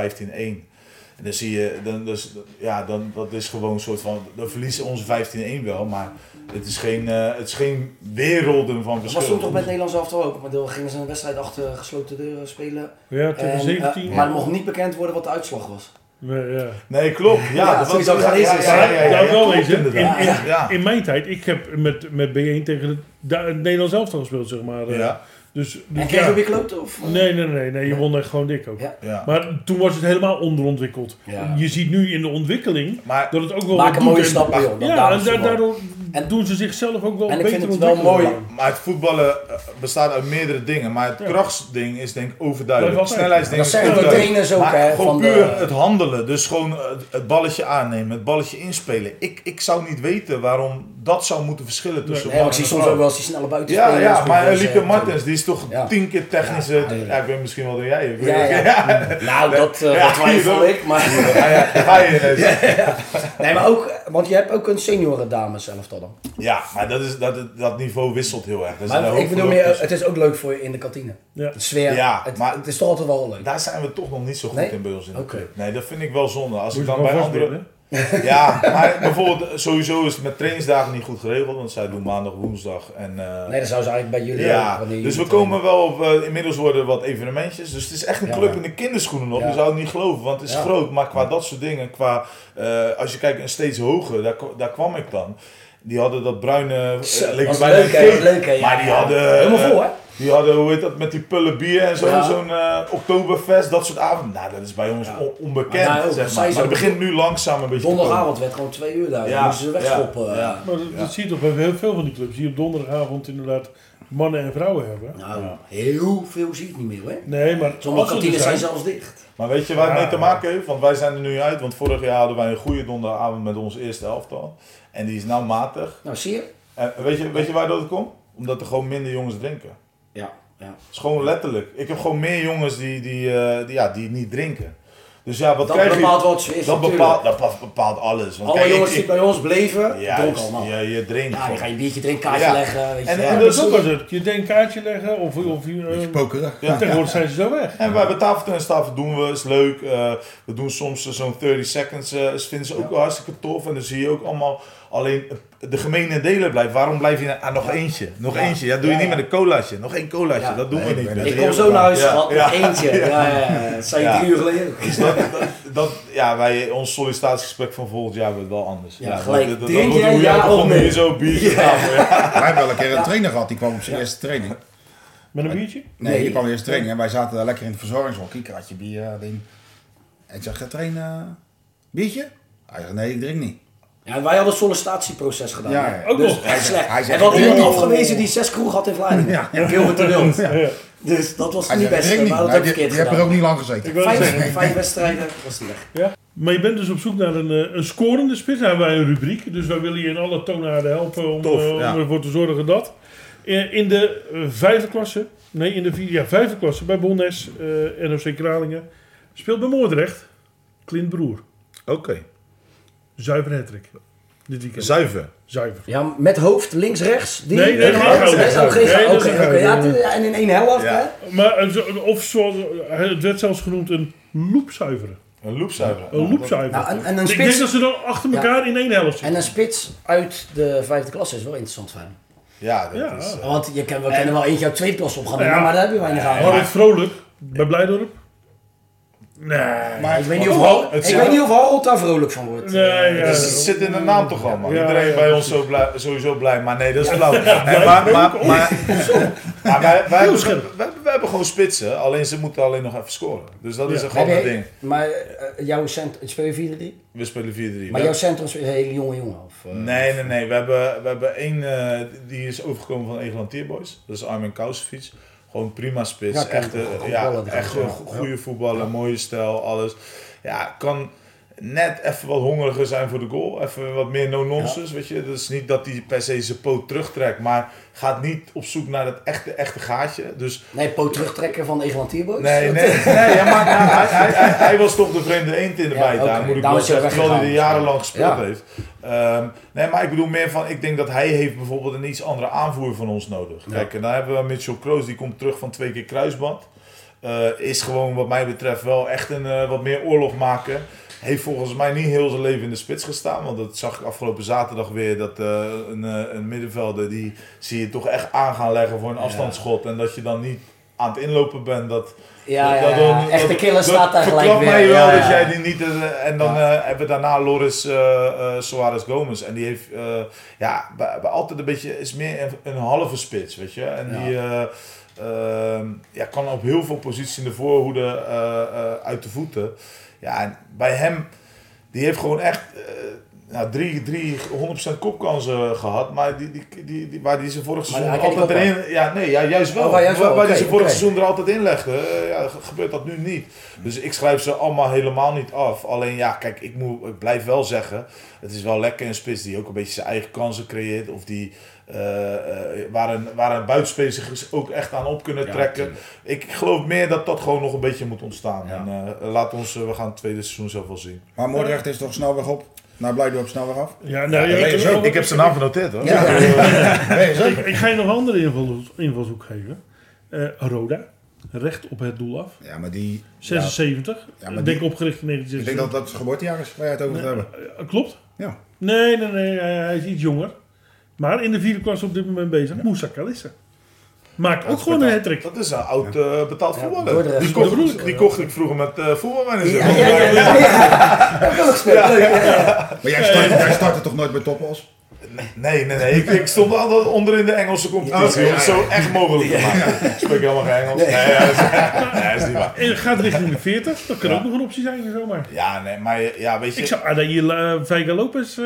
En dan zie je... Dan, dus, ja, dan, dat is gewoon een soort van... Dan verliezen onze 15-1 wel, maar... Het is geen, eh, het is geen werelden van verschil. toen toch met Nederlands elftal ook. Maar dan gingen ze een wedstrijd achter gesloten deuren spelen. Ja, tegen En, eh, 17. maar het mocht niet bekend worden wat de uitslag was. Nee, ja. Nee, klopt. Ja, Ja, dat zoiets ook ja, ja, is. ja, ja, ja, ja, wel klopt eens. In- Ja, ja. In mijn tijd, ik heb met, met B1 tegen het, Nederlands elftal gespeeld, zeg maar. eh. Ja, Dus, En dus kreeg ja. je weer kloten? Of? Nee, nee, nee, nee, je won echt gewoon dik ook. Ja. ja. Maar toen was het helemaal onderontwikkeld. Ja. Je ziet nu in de ontwikkeling Maar dat het ook wel Maak een mooie en- stappen, joh. Ja, en daardoor En- doen ze zichzelf ook wel En ik beter vind het wel ontwikkelen. mooi. Maar het voetballen eh, bestaat uit meerdere dingen. Maar het Ja. krachtsding is denk ik overduidelijk. Het snelheidsding Dat is overduidelijk. trainers ook, Maar hè, gewoon van puur de- het handelen. Dus gewoon eh, het balletje aannemen, het balletje inspelen. Ik, ik zou niet weten waarom dat zou moeten verschillen tussen Nee, maar ik zie en soms ook wel eens die snelle Ja, buitenspelers. ja, maar Lieke eh, Martens, die is toch Ja. tien keer technische... Ja, Ja, ja. ik weet misschien wel dan jij. Ik Ja, [LAUGHS] ja. Nou, dat, eh Ja, dat twijfel ik. Maar, Ja, ja, ga je ineens. [LAUGHS] nee, maar ook, want je hebt ook een senioren dames elftal dan. Ja, maar dat, is, dat, dat niveau wisselt heel erg. Er zijn Maar ik bedoel meer, het is ook leuk voor je in de kantine. Ja. De sfeer, Ja, het, maar- het is toch altijd wel leuk. Daar zijn we toch nog niet zo goed Nee? in bij ons in de Oké. club. Nee, dat vind ik wel zonde. Als Moet ik dan bij vastbinden, andere... [LAUGHS] [LAUGHS] Ja, maar bijvoorbeeld sowieso is het met trainingsdagen niet goed geregeld. Want zij doen maandag, woensdag en... eh, Nee, dat zou ze eigenlijk bij jullie ja, ook, dus we komen wel op, eh, inmiddels worden er wat evenementjes. Dus het is echt een Ja. club in de kinderschoenen nog. Ja. Je zou het niet geloven, want het is Ja. groot. Maar qua dat soort dingen, qua, eh, als je kijkt een steeds hoger, daar, daar kwam ik dan. Die hadden dat bruine, Zo, leek was bijna leuk, hè, leuk, ja, Maar die ja. hadden... Helemaal vol, eh, hè? Die hadden, hoe heet dat, met die pullen bier en zo, Ja. zo'n eh Oktoberfest, dat soort avonden. Nou, dat is bij ons on- onbekend, Maar nou, ook, zeg maar. Maar het begint nu langzaam een beetje. Donderdagavond werd gewoon twee uur daar. Ja, Dan moesten ze wegschoppen. ja, ja. Maar dat, dat zie je toch bij heel veel van die clubs. Die op donderdagavond inderdaad mannen en vrouwen hebben. Nou, heel veel zie ik niet meer, hè? Nee, maar Sommige kantines zijn zijn, zelfs dicht. Maar weet je waar het mee te maken heeft? Want wij zijn er nu uit. Want vorig jaar hadden wij een goede donderdagavond met ons eerste elftal. En die is nou matig. Nou, zie je? En weet je, weet je waar dat komt? Omdat er gewoon minder jongens drinken. Ja, ja. Het is gewoon letterlijk. Ik heb gewoon meer jongens die, die, eh, die, ja, die niet drinken. Dus ja, wat Dat krijg bepaalt je? wat ze is Dat bepaalt, dat bepaalt- alles. Want Alle kijk, jongens ik- die bij ons bleven, ja, dronken dus- allemaal. ja, je drinkt. Ja, dan ga je een biertje drinken, kaartje Ja. leggen, weet je En- wel. dat is- was het. Je denkt een kaartje leggen of, of je, pokeren. Ja. tegenwoordig zijn ze zo weg. En wij bij tafeltennistafen doen we, is leuk. Eh, we doen soms zo'n 30 seconds, eh vinden ze ook wel hartstikke tof. En dan zie je ook allemaal alleen de gemene delen blijven. Waarom blijf je aan nog eentje? Nog Ja. eentje. Ja, doe je Ja, niet met een colaatje. Nog één colaatje, Ja. dat doen Nee, we niet. Ik kom zo naar huis, Ja, schat, ja. nog eentje. [LAUGHS] Ja, ja, ja. Dat zei je Ja. drie uur geleden ook. [LAUGHS] Dus dat, dat, dat- ja, wij, ons sollicitatiegesprek van volgend jaar wordt wel anders. Ja, gelijk. Dat, dat, Drink dat, jij? Ja begon of nee? hier zo biertje [LAUGHS] Ja. tafel, ja. Wij hebben wel een keer een trainer gehad, die kwam op zijn eerste training. Met een biertje? Nee, die kwam eerst training en wij zaten daar lekker in het verzorgingshokje, kratje bier, eh, ding. En ik zeg, ga trainen, biertje? Hij zegt, nee, ik drink niet. Ja, wij hadden een sollicitatieproces gedaan. Ja, ja. Ook Dus nog. echt slecht. hij en we hadden iemand afgewezen die zes kroeg had in Vlaardingen. Ja, ja. Heel te wild. Ja. Dus dat was Hij niet best. niet. ook die, verkeerd die heeft er ook niet lang gezeten. Vijf, vijf wedstrijden was die weg. Ja. Maar je bent dus op zoek naar een, eh, een scorende spits. Daar hebben wij een rubriek. Dus wij willen je in alle toonaarden helpen om, Tof, eh, om ja. ervoor te zorgen dat. In, de eh, vijfde klasse, nee in de vier, ja, vijfde klasse bij Bonnes, eh NOC Kralingen, speelt bij Moordrecht. Clint Broer. Oké, Zuiver hattrick. Dit weekend. zuiver. Zuiver. Ja, met hoofd links, rechts. Die, Nee, nee. Nee, en in één helft, Ja. hè? Maar zo- of zoals, het werd zelfs genoemd een loopzuiveren. Een loopzuiver. Een loopzuiver. Nou, en, en een Ik denk spits, dat ze dan achter Ja. elkaar in één helft en een spits uit de vijfde klasse is wel interessant voor hem. Ja, dat Ja. is... eh, Want je kan, we kennen wel eentje uit tweede klasse opgaan, Ja. maar daar heb je weinig aan. Harold Vrolijk bij Blijdorp. Nee. Maar Ik weet niet of Oh, Harold, het ik weet niet of Harold daar vrolijk van wordt. Nee, ja. Dus het zit in de naam toch al, man. Ja, Iedereen ja, bij ons zo blij, sowieso blij, maar nee, dat is flauw. Nee, maar maar, maar, maar wij, wij, hebben, scherp. wij, wij hebben gewoon spitsen, alleen ze moeten alleen nog even scoren. Dus dat is een je- ding. Maar eh, jouw centrum, speel je 4-3? We spelen 4-3. Maar jouw centrum is een hele jonge jongen? Of, eh? Nee, nee, nee. We hebben, we hebben één eh, die is overgekomen van Egeland Tierboys. Dat is Armin Kousefiets. Gewoon prima spits. Ja, echt Goed ja, echt goede voetballer, mooie stijl, alles. Ja, kan net even wat hongeriger zijn voor de goal. Even wat meer no-nonsense, weet je. Dat is niet dat hij per se zijn poot terugtrekt, maar gaat niet op zoek naar het echte, echte gaatje. Dus Nee, poot terugtrekken van Egeland Tierboys? Nee, nee, nee ja, maar nou, hij, hij, hij, hij was toch de vreemde eend in de Ja, bijt, daar moet ik wel zeggen, terwijl hij er jarenlang gespeeld Ja. heeft. Ehm, nee, maar ik bedoel meer van, ik denk dat hij heeft bijvoorbeeld een iets andere aanvoer van ons nodig. Kijk, en dan hebben we Mitchell Kroos, die komt terug van twee keer kruisband. Eh, is gewoon wat mij betreft wel echt een eh, wat meer oorlog maken. Heeft volgens mij niet heel zijn leven in de spits gestaan. Want dat zag ik afgelopen zaterdag weer. Dat eh, een, eh, een middenvelder die zie je toch echt aan gaan leggen voor een afstandsschot. En dat je dan niet aan het inlopen bent. Dat, Ja, ja, dat- ja. dat- Echte dat- killer dat staat daar gelijk weer. mij wel Ja, dat ja. jij die niet... eh, en dan hebben we daarna Loris eh eh, Soares Gomez. En die heeft... ja, bij, bij altijd een beetje... Is meer een, een halve spits, weet je. En die... eh, ehm, ja, kan op heel veel posities in de voorhoede uit de voeten. Ja, en bij hem... Die heeft gewoon echt... eh, nou, drie, drie 100% kopkansen gehad, maar die, die, die, die, waar die ze vorig seizoen altijd erin... Ja, nee, ja, juist wel. Oh, waar juist wel, waar waar die ze vorig seizoen er altijd in legde. eh, ja, ge- gebeurt dat nu niet. Dus ik schrijf ze allemaal helemaal niet af. Alleen ja, kijk, ik, moet, ik blijf wel zeggen, het is wel lekker een spits die ook een beetje zijn eigen kansen creëert. Of die, waar, een, waar een buitenspeler zich ook echt aan op kunnen trekken. Ik geloof meer dat dat gewoon nog een beetje moet ontstaan. Ja. En eh, laat ons, eh, we gaan het tweede seizoen zelf wel zien. Maar Moordrecht is toch snelweg op? Naar Blijdorp snelweg af? Ja, nou, ja. Ik heb zijn naam genoteerd hoor. Ja. [LAUGHS] Nee, Ik, ik ga je nog een andere inval, invalshoek geven. Eh, Roda. Recht op het doel af. Ja, maar die... 76. Ja, maar ik denk die- opgericht in Ik denk 1976. dat dat het geboortejaar is waar je het over gaat hebben. Eh, klopt. Ja. Nee, nee, nee. Hij is iets jonger. Maar in de vierde klas op dit moment bezig. Moussa Kalissa. Maakt ook gewoon een hat Dat is een oud eh, betaald Ja, voetballer. Die, kocht, die kocht ik vroeger met eh voetbalmanager. Ja, ja, ja. ja, ja. Ik ja, ja. Maar jij startte, jij startte toch nooit bij Topos? Nee, nee, nee. Ik, ik stond altijd onder in de Engelse competitie. Ja, om het zo echt mogelijk te maken. Ik spreek helemaal geen Engels. Nee, ja, dat, is, nee, dat is niet waar. En het gaat richting de 40. Dat kan Ja. ook nog een optie zijn, zomaar. Ja, nee, maar ja, weet je... Ik zou uh, Veiga Lopez eh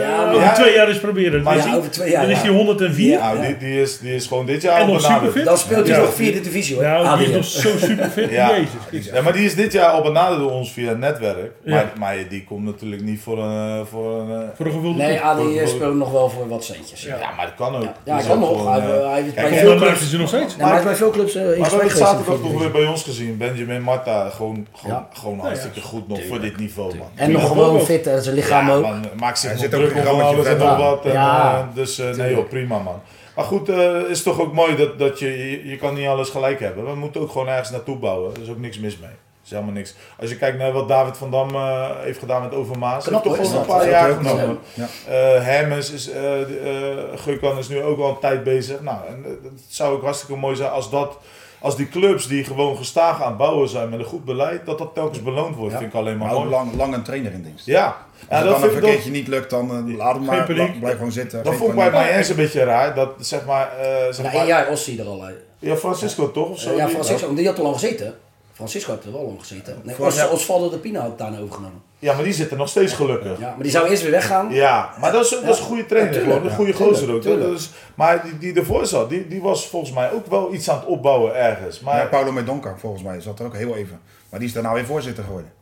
Ja, maar- over Ja, twee jaar eens proberen. maar Dan is Ja, hij- over twee jaar. dan is hij 104. Ja. Nou, die, die, is, die is gewoon dit jaar En nog benaderd. superfit. Dan speelt hij Ja. nog vierde divisie hoor. Ja, die is nog zo super fit. [LAUGHS] Ja. Jezus. Ja, maar die is dit jaar al benaderd door ons via het netwerk. Ja. Maar, maar die komt natuurlijk niet voor een... eh, Voor een Voor een gevulde Nee, kop. Adi nog wel voor wat centjes. Ja, ja, maar dat kan ook. ja, is kan ook nog. gewoon, Hij, eh, hij heeft kijk, bij en veel clubs... ze nog steeds. Maar bij veel clubs eh, in Maar we hebben het zaterdag toch weer bij ons gezien. Benjamin Marta, gewoon, gewoon, Ja. gewoon hartstikke goed nog voor dit niveau, man. En nog gewoon fit, hè, zijn lichaam ook. maakt zich Hij nog zit ook druk rammetje alles en nog wat. En, Ja. eh, dus eh, nee joh, prima man. Maar goed, eh is toch ook mooi dat, dat je, je, je kan niet alles gelijk hebben. We moeten ook gewoon ergens naartoe bouwen. Er is ook niks mis mee. Is helemaal niks. Als je kijkt naar wat David van Dam eh, heeft gedaan met Overmaas. Knap, heeft toch is een paar jaar genomen. Ja. Eh Hermes is, eh uh, Geukan is nu ook al een tijd bezig. Nou, en, het zou ook hartstikke mooi zijn als dat, als die clubs die gewoon gestaag aan het bouwen zijn met een goed beleid, dat dat telkens beloond wordt. Ja. Vind ik alleen maar Maar ook mooi. lang, lang een trainer in dienst. Ja, Als ja het dat dan vind een keertje niet lukt, dan laat hem maar. paniek. Blijf gewoon zitten. dat vond ik bij mij eens een beetje raar. Dat zeg maar, eh, zeg jaar hij er al uit. ja, Francisco toch? Of zo? Ja, Die- Francisco, want die had er lang gezeten. Francisco heeft er wel lang gezeten. Nee, Os, jaar- Osvaldo de Pina had daarna overgenomen. Ja, maar die zit er nog steeds gelukkig. Ja, maar die zou eerst weer weggaan. Ja, maar dat is, dat is een goede trainer, Ja, tuurlijk, gewoon, een ja. goede gozer ook. Tuurlijk, Dat is, maar die, die ervoor zat, die, die was volgens mij ook wel iets aan het opbouwen ergens. Maar Ja, Paulo Medonca volgens mij zat er ook heel even. Maar die is daar nou weer voorzitter geworden.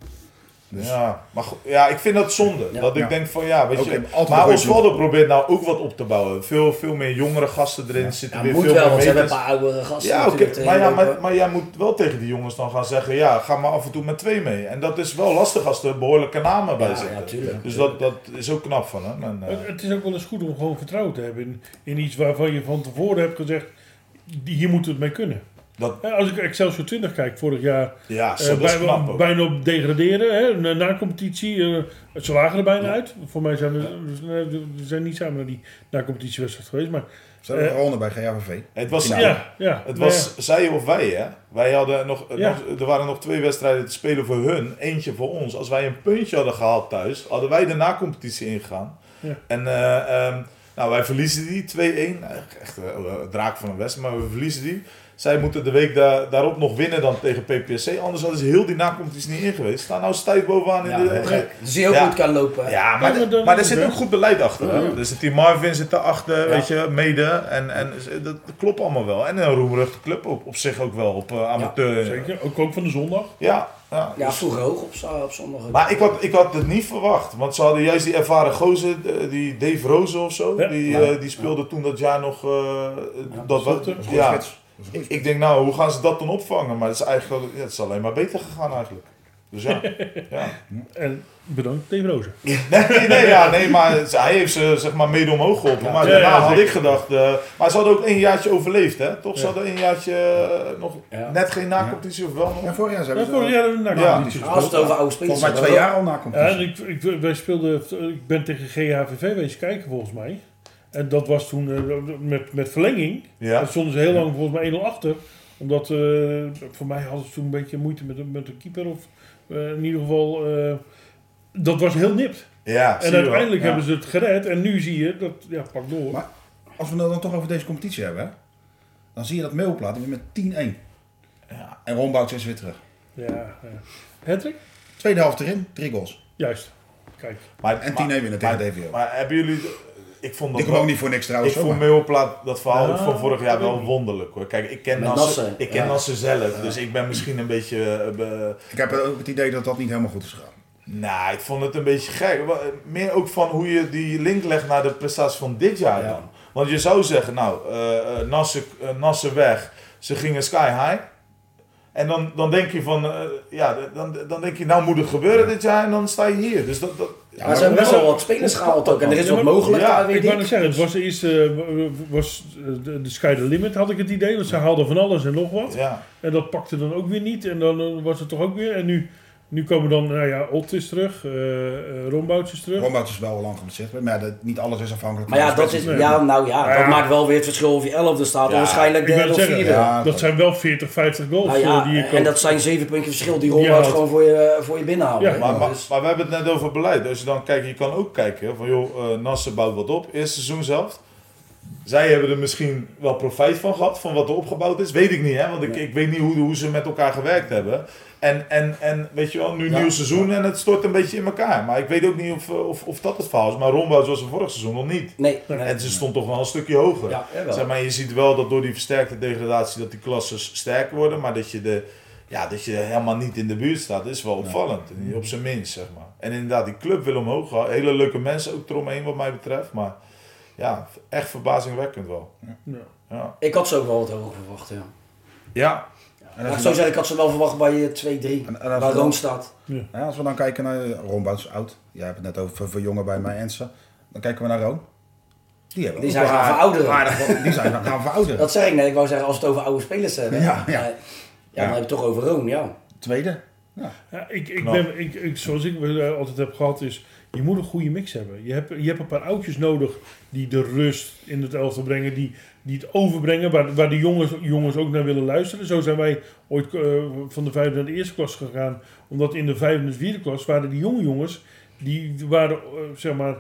Dus Ja, maar ja, ik vind dat zonde. Ja. dat ik Ja. denk van ja, weet je. Maar Osvaldo probeert nou ook wat op te bouwen. Veel, veel meer jongere gasten erin zitten. Ja, weer moet veel wel, meer want ze hebben een paar oudere gasten. Ja, oké. natuurlijk Maar, ja, maar, jij moet wel tegen die jongens dan gaan zeggen: ja, ga maar af en toe met twee mee. En dat is wel lastig als er behoorlijke namen bij Ja, zitten. ja, tuurlijk. dus dat, dat is ook knap van hem. En, eh, Het- Het is ook wel eens goed om gewoon vertrouwen te hebben in, in iets waarvan je van tevoren hebt gezegd, die- hier moeten we het mee kunnen. Dat, Als ik Excelsior 20 kijk, vorig jaar ja, eh, zo, dat is bij- knap ook. bijna op degraderen, hè, na, na competitie. eh, ze lagen er bijna uit. Voor mij zijn we, we zijn niet samen naar die na competitiewedstrijd geweest. Maar ze hebben Eh, gewonnen bij GAVV. Het was, Ja. ja, ja. Het was zij of wij, hè? Wij hadden nog, Ja. nog, er waren nog twee wedstrijden te spelen voor hun, eentje voor ons. Als wij een puntje hadden gehaald thuis, hadden wij de na-competitie ingegaan. Ja. En eh, ehm, nou, wij verliezen die 2-1. Echt een eh, draak van een wedstrijd, maar we verliezen die. Zij moeten de week daar, daarop nog winnen dan tegen PPSC. Anders hadden ze heel die na-competitie niet in geweest. Staan nou stijf bovenaan in Ja, de... ja. Dus Ja. goed kan lopen. Ja, maar, Ja, maar de- dan- maar er zit ook goed beleid achter. Hè? Ja. Er zit die Marvin zit erachter, Ja. weet je, mede. En, en dat, klopt allemaal wel. En een roemruchte club op, op zich ook wel, op eh, amateur. Zeker, ook, ook van de zondag. Ja, ja. Ja, Dus- vroeger hoog op, op zondag. ook. maar ik had, ik had het niet verwacht. Want ze hadden juist die ervaren gozer, die Dave Rozen of zo. Ja. Die, Ja. eh, die speelde toen dat jaar nog... eh, dat was, ja. Een Ik denk nou, hoe gaan ze dat dan opvangen? Maar het is eigenlijk ja, het is alleen maar beter gegaan eigenlijk. Dus ja. [LAUGHS] ja. En bedankt, Dave Rozen. [LAUGHS] Nee, nee, ja, nee, maar hij heeft ze zeg maar mede omhoog geholpen. Ja. maar Ja, daarna ja, had zeker. ik gedacht, eh, maar ze hadden ook één jaartje overleefd, hè? Toch? Ze hadden één jaartje eh, nog Ja. net geen na-competitie of wel nog? Ja, vorig jaar zijn Ja, we vorig jaar hebben we een Ja. na-competitie Als het over oude spelers Volgens mij twee jaar al na Ja, competitie. en ik, ik, wij speelden, ik ben tegen GHVV wezen kijken volgens mij. En dat was toen eh, met, met verlenging. Ja. Daar stonden ze heel lang volgens mij 1-0 achter. Omdat, eh, voor mij hadden ze toen een beetje moeite met, de- met de keeper. Of eh, in ieder geval, eh, dat was heel nipt. Ja, zie En je wel. uiteindelijk Ja. hebben ze het gered. En nu zie je dat, ja, pak door. Maar- Als we het dan toch over deze competitie hebben, hè, dan zie je dat Meelplaat wint met 10-1. Ja. En Rombout is weer terug. ja, ja. Hattrick? Tweede helft erin, drie goals. Juist. Kijk. Maar, En maar- 10-1 winnen tegen maar, DVO. maar hebben jullie... Ik vond dat Die kwam wel- ook niet voor niks Ik trouwens. vond hoor, Meelplaat dat verhaal van vorig jaar wel ik. wonderlijk hoor. Kijk, ik ken Nasser, ik ken ja. Nasser zelf, dus ik ben misschien een beetje... eh, be- Ik heb ook het idee dat dat niet helemaal goed is gegaan. Nou, ik vond het een beetje gek. Meer ook van hoe je die link legt naar de prestatie van dit jaar Ja. dan. Want je zou zeggen, nou, eh eh, eh, Nasser weg. Ze gingen sky high. En dan, dan denk je van, eh, ja, dan, dan denk je, nou moet het gebeuren dit jaar en dan sta je hier. Dus dat, dat, Maar er zijn best wel wat spelers gehaald ook. En er is wat mogelijk ja, Ik weet wou ik. net zeggen, het was eerst eh, was de, de Sky the Limit, had ik het idee. Want ze haalden van alles en nog wat. ja. En dat pakte dan ook weer niet. En dan eh, was het toch ook weer. En nu, nu komen dan, nou ja, Ott is terug. eh uh, is terug. Rombout is wel al lang geblesseerd, maar ja, dat- niet alles is afhankelijk Maar ja, van de dat is, ja, nou ja, Ja. dat maakt wel weer het verschil of je 11e staat Ja, of waarschijnlijk derde of vierde. Ja, dat zijn wel 40, 50 goals Nou eh, ja, die je en dat zijn zeven puntjes verschil die dat- gewoon voor je, voor je binnenhouden. Ja, hè. Maar, maar, Dus- maar we hebben het net over beleid. Als je dan kijkt, je kan ook kijken van joh, eh Nassen bouwt wat op. Eerste seizoen zelf. Zij hebben er misschien wel profijt van gehad, van wat er opgebouwd is. Weet ik niet, hè? want ik, ik weet niet hoe, hoe ze met elkaar gewerkt hebben. En, en, en weet je wel, nu Ja. nieuw seizoen en het stort een beetje in elkaar. Maar ik weet ook niet of, of, of dat het verhaal is. Maar Rombout was er vorig seizoen nog niet. nee, nee. En ze stond toch wel een stukje hoger. Ja. Zeg maar, je ziet wel dat door die versterkte degradatie dat die klassen sterker worden. Maar dat je, de, ja, dat je helemaal niet in de buurt staat, is wel opvallend. Op zijn minst, zeg maar. En inderdaad, die club wil omhoog. Hele leuke mensen ook eromheen wat mij betreft. Maar ja, echt verbazingwekkend wel. Ja. Ja. Ik had ze ook wel wat hoger verwacht, ja. ja. En Laat als, ik we zo dan, zeggen, ik had ze wel verwacht bij eh, 2-3, en, en als, waar we dan, Roon staat. ja, als we dan kijken naar eh, Rombout is oud. Jij hebt het net over voor jongen bij mij Ense. Dan kijken we naar Roon. Die, hebben Die zijn gaan verouderen. aardig Die zijn gaan verouderen. Dat zeg ik net, ik wou zeggen, als we het over oude spelers hebben. Ja, ja. Ja, ja, dan heb je het toch over Roon, ja. Tweede. Ja, ik, ik ben, ik, ik, zoals ik eh, altijd heb gehad, is je moet een goede mix hebben. Je hebt, je hebt een paar oudjes nodig die de rust in het elftal brengen, die, die het overbrengen, waar, waar de jongens, jongens ook naar willen luisteren. Zo zijn wij ooit eh, van de vijfde naar de eerste klas gegaan, omdat in de vijfde en de vierde klas waren die jonge jongens, die waren eh, zeg maar,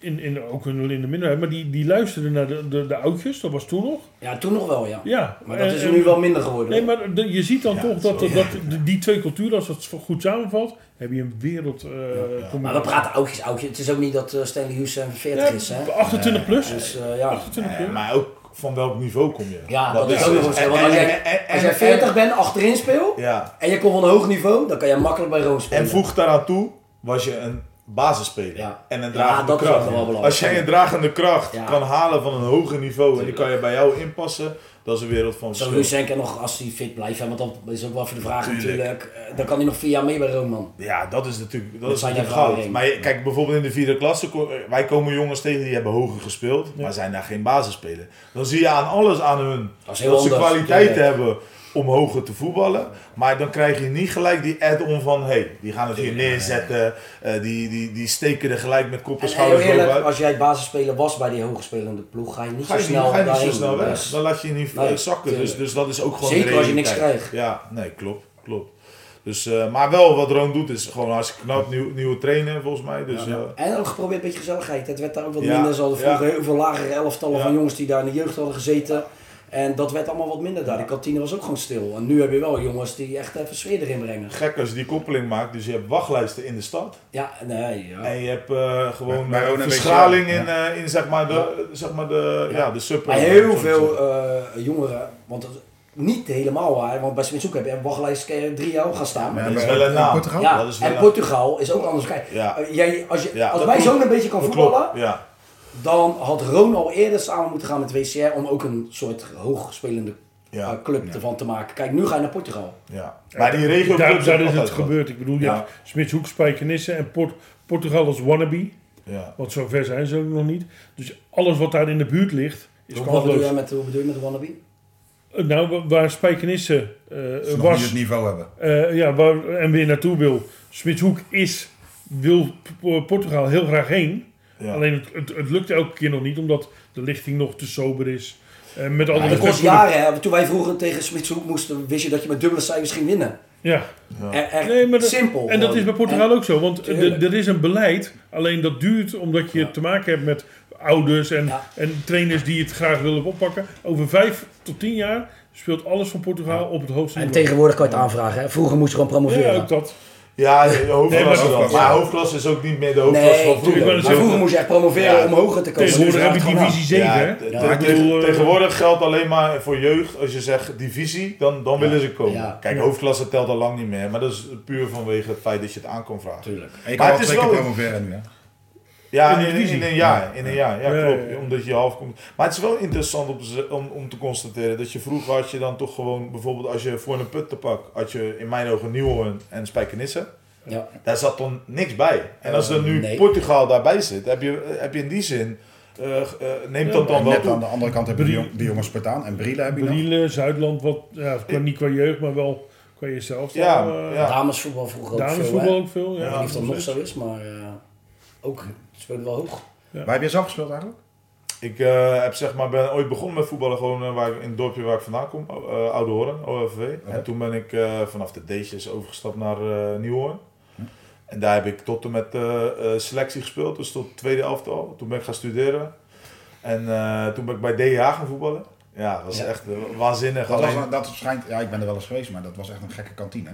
in, in, ook in de minderheid, maar die, die luisterden naar de, de, de oudjes, dat was toen nog. Ja, toen nog wel, ja. Ja, Maar dat en- is er en- nu wel minder geworden. Nee, maar de- je ziet dan Ja, toch dat, dat [LAUGHS] die twee culturen, als dat goed samenvalt, heb je een wereld. eh, combinatie. Maar we praten oudjes, oudjes. Het is ook niet dat eh, Stanley Hughes en 40 Ja, is, hè. 28 plus. Dus eh, ja. 28 plus. Eh, maar ook van welk niveau kom je? Ja, dat is is ook nog eens. Want als jij, en- als jij en- 40 bent, achterin speelt, Ja, en je komt van een hoog niveau, dan kan je makkelijk bij Roon spelen. En voeg daaraan toe, was je een basisspeler. Ja. En een dragende kracht. Als jij een dragende kracht Ja. kan halen van een hoger niveau en die kan je bij jou inpassen, dat is een wereld van verschil. Lucenke nog, als hij fit blijft, hè, want dat is ook wel voor de vraag Tuurlijk. natuurlijk. eh, Dan kan hij nog vier jaar mee bij Roon, man. Ja, dat is natuurlijk, dat is natuurlijk goud. Maar kijk, bijvoorbeeld in de vierde klasse, ko- wij komen jongens tegen die hebben hoger gespeeld, maar zijn daar geen basisspeler. Dan zie je aan alles aan hun Dat dat, ze tuurlijk. hebben om hoger te voetballen. Maar dan krijg je niet gelijk die add-on van, hey, die gaan het hier neerzetten, eh, die, die, die steken er gelijk met kop en schouders bovenuit. als jij basisspeler was bij die hoogspelende ploeg, ga je niet Ga je zo niet, snel ga je niet zo snel weg. Dus- Dan laat je je niet Nee, eh, zakken. Dus, dus dat is ook gewoon Zeker de als je niks krijgt. Ja, nee, klopt. klopt. Dus, eh, maar wel wat Roon doet is gewoon hartstikke knap. Nieuw, nieuwe trainer volgens mij. Dus, Ja. En ook geprobeerd een beetje gezelligheid. Het werd daar ook wat Ja, minder. Ze hadden vroeger heel veel lagere elftallen van jongens die daar in de jeugd hadden gezeten. En dat werd allemaal wat minder daar. Die kantine was ook gewoon stil. En nu heb je wel jongens die echt even sfeer erin brengen. gek als je die koppeling maakt. Dus je hebt wachtlijsten in de stad. Ja, nee, ja. En je hebt eh, gewoon eh, Roon en verschraling WCA, in, eh, in zeg maar de, zeg maar de, ja. de sub. Maar heel veel eh, jongeren, want niet helemaal waar, want bij Smitshoek heb je een wachtlijst kan je drie jaar gaan staan. Ja, dat is wel een in naam. Portugal? Ja, dat is wel en een- Portugal is ook anders. Kijk, Ja. jij, als je, Ja, als wij zo'n een beetje kan voetballen. Dan had Roon al eerder samen moeten gaan met WCR om ook een soort hoogspelende Ja. eh, club ervan te maken. Kijk, nu ga je naar Portugal. ja. Maar die regio daar, daar is het gebeurd. Ik bedoel, je Ja. hebt Smitshoek, Spijkenisse en Port, Portugal als wannabe. Ja. Want zover zijn ze ook nog niet. Dus alles wat daar in de buurt ligt, is Hoe, wat bedoel je met, hoe bedoel je met de wannabe? Eh, Nou, wa- waar Spijkenisse eh, niet was, het niveau hebben. eh, ja, waar, en weer naartoe wil. Smitshoek is, wil P- Portugal heel graag heen. Ja. Alleen het, het, het lukt elke keer nog niet, omdat de lichting nog te sober is. Eh, met alle Ja, het kost jaren. Hè. Toen wij vroeger tegen Smitshoek moesten, wist je dat je met dubbele cijfers ging winnen. Ja, Ja. Echt Nee, maar dat- simpel. en dat is bij Portugal ook zo. Want er is een beleid, alleen dat duurt omdat je te maken hebt met ouders en, Ja. en trainers die het graag willen oppakken. Over vijf tot tien jaar speelt alles van Portugal op het hoogste En niveau. tegenwoordig kan je het aanvragen. Hè. Vroeger moest je gewoon promoveren. Ja, ook dat. Ja, de hoofdklasse Nee, maar- dan. Maar hoofdklasse is ook niet meer de hoofdklasse Nee, van vroeger. Maar zeggen- vroeger moest je echt promoveren Ja. om hoger te komen. Tegenwoordig Nu heb je divisie 7, Ja, bedoel, eh, tegenwoordig geldt alleen maar voor jeugd. Als je zegt divisie, dan, dan willen ze komen. Ja. Kijk, hoofdklasse telt al lang niet meer. Maar dat is puur vanwege het feit dat je het aan kon vragen. Tuurlijk. En je Maar kan wel het is twee keer promoveren nu, hè? Ja, In in, de in, divisie. een jaar. In een jaar, ja, Ja, klopt. ja, ja. Omdat je half komt. Maar het is wel interessant om, om, om te constateren dat je vroeger had je dan toch gewoon, bijvoorbeeld als je voor een put te pak, had je in mijn ogen Nieuwhoorn en Spijkenisse. Ja. Daar zat dan niks bij. En als er nu nee. Portugal daarbij zit, heb je, heb je in die zin, eh, eh, neemt Ja, dat dan wel net toe. aan de andere kant heb je Brie- die jongens Spartaan en Brielle heb je nog. Brielen, Zuidland, wat, ja, qua, niet qua jeugd, maar wel qua jezelf. Ja, eh, ja. Damesvoetbal vroeger ook veel, Damesvoetbal ook veel. Ik Ja, weet niet of dat nog zo is, maar eh, ook speelde wel hoog. Waar heb je zelf gespeeld eigenlijk? Ik eh, heb zeg maar, ben ooit begonnen met voetballen gewoon eh, waar ik, in het dorpje waar ik vandaan kom, eh Oude Hoorn, OFV. En toen ben ik eh, vanaf de D'tjes overgestapt naar eh Nieuwhoorn. En daar heb ik tot en met selectie gespeeld, dus tot tweede elftal. Toen ben ik gaan studeren. En eh, toen ben ik bij DH gaan voetballen. Ja, dat was Ja. echt waanzinnig. Dat, was, Alleen- dat schijnt, ja, ik ben er wel eens geweest, maar dat was echt een gekke kantine.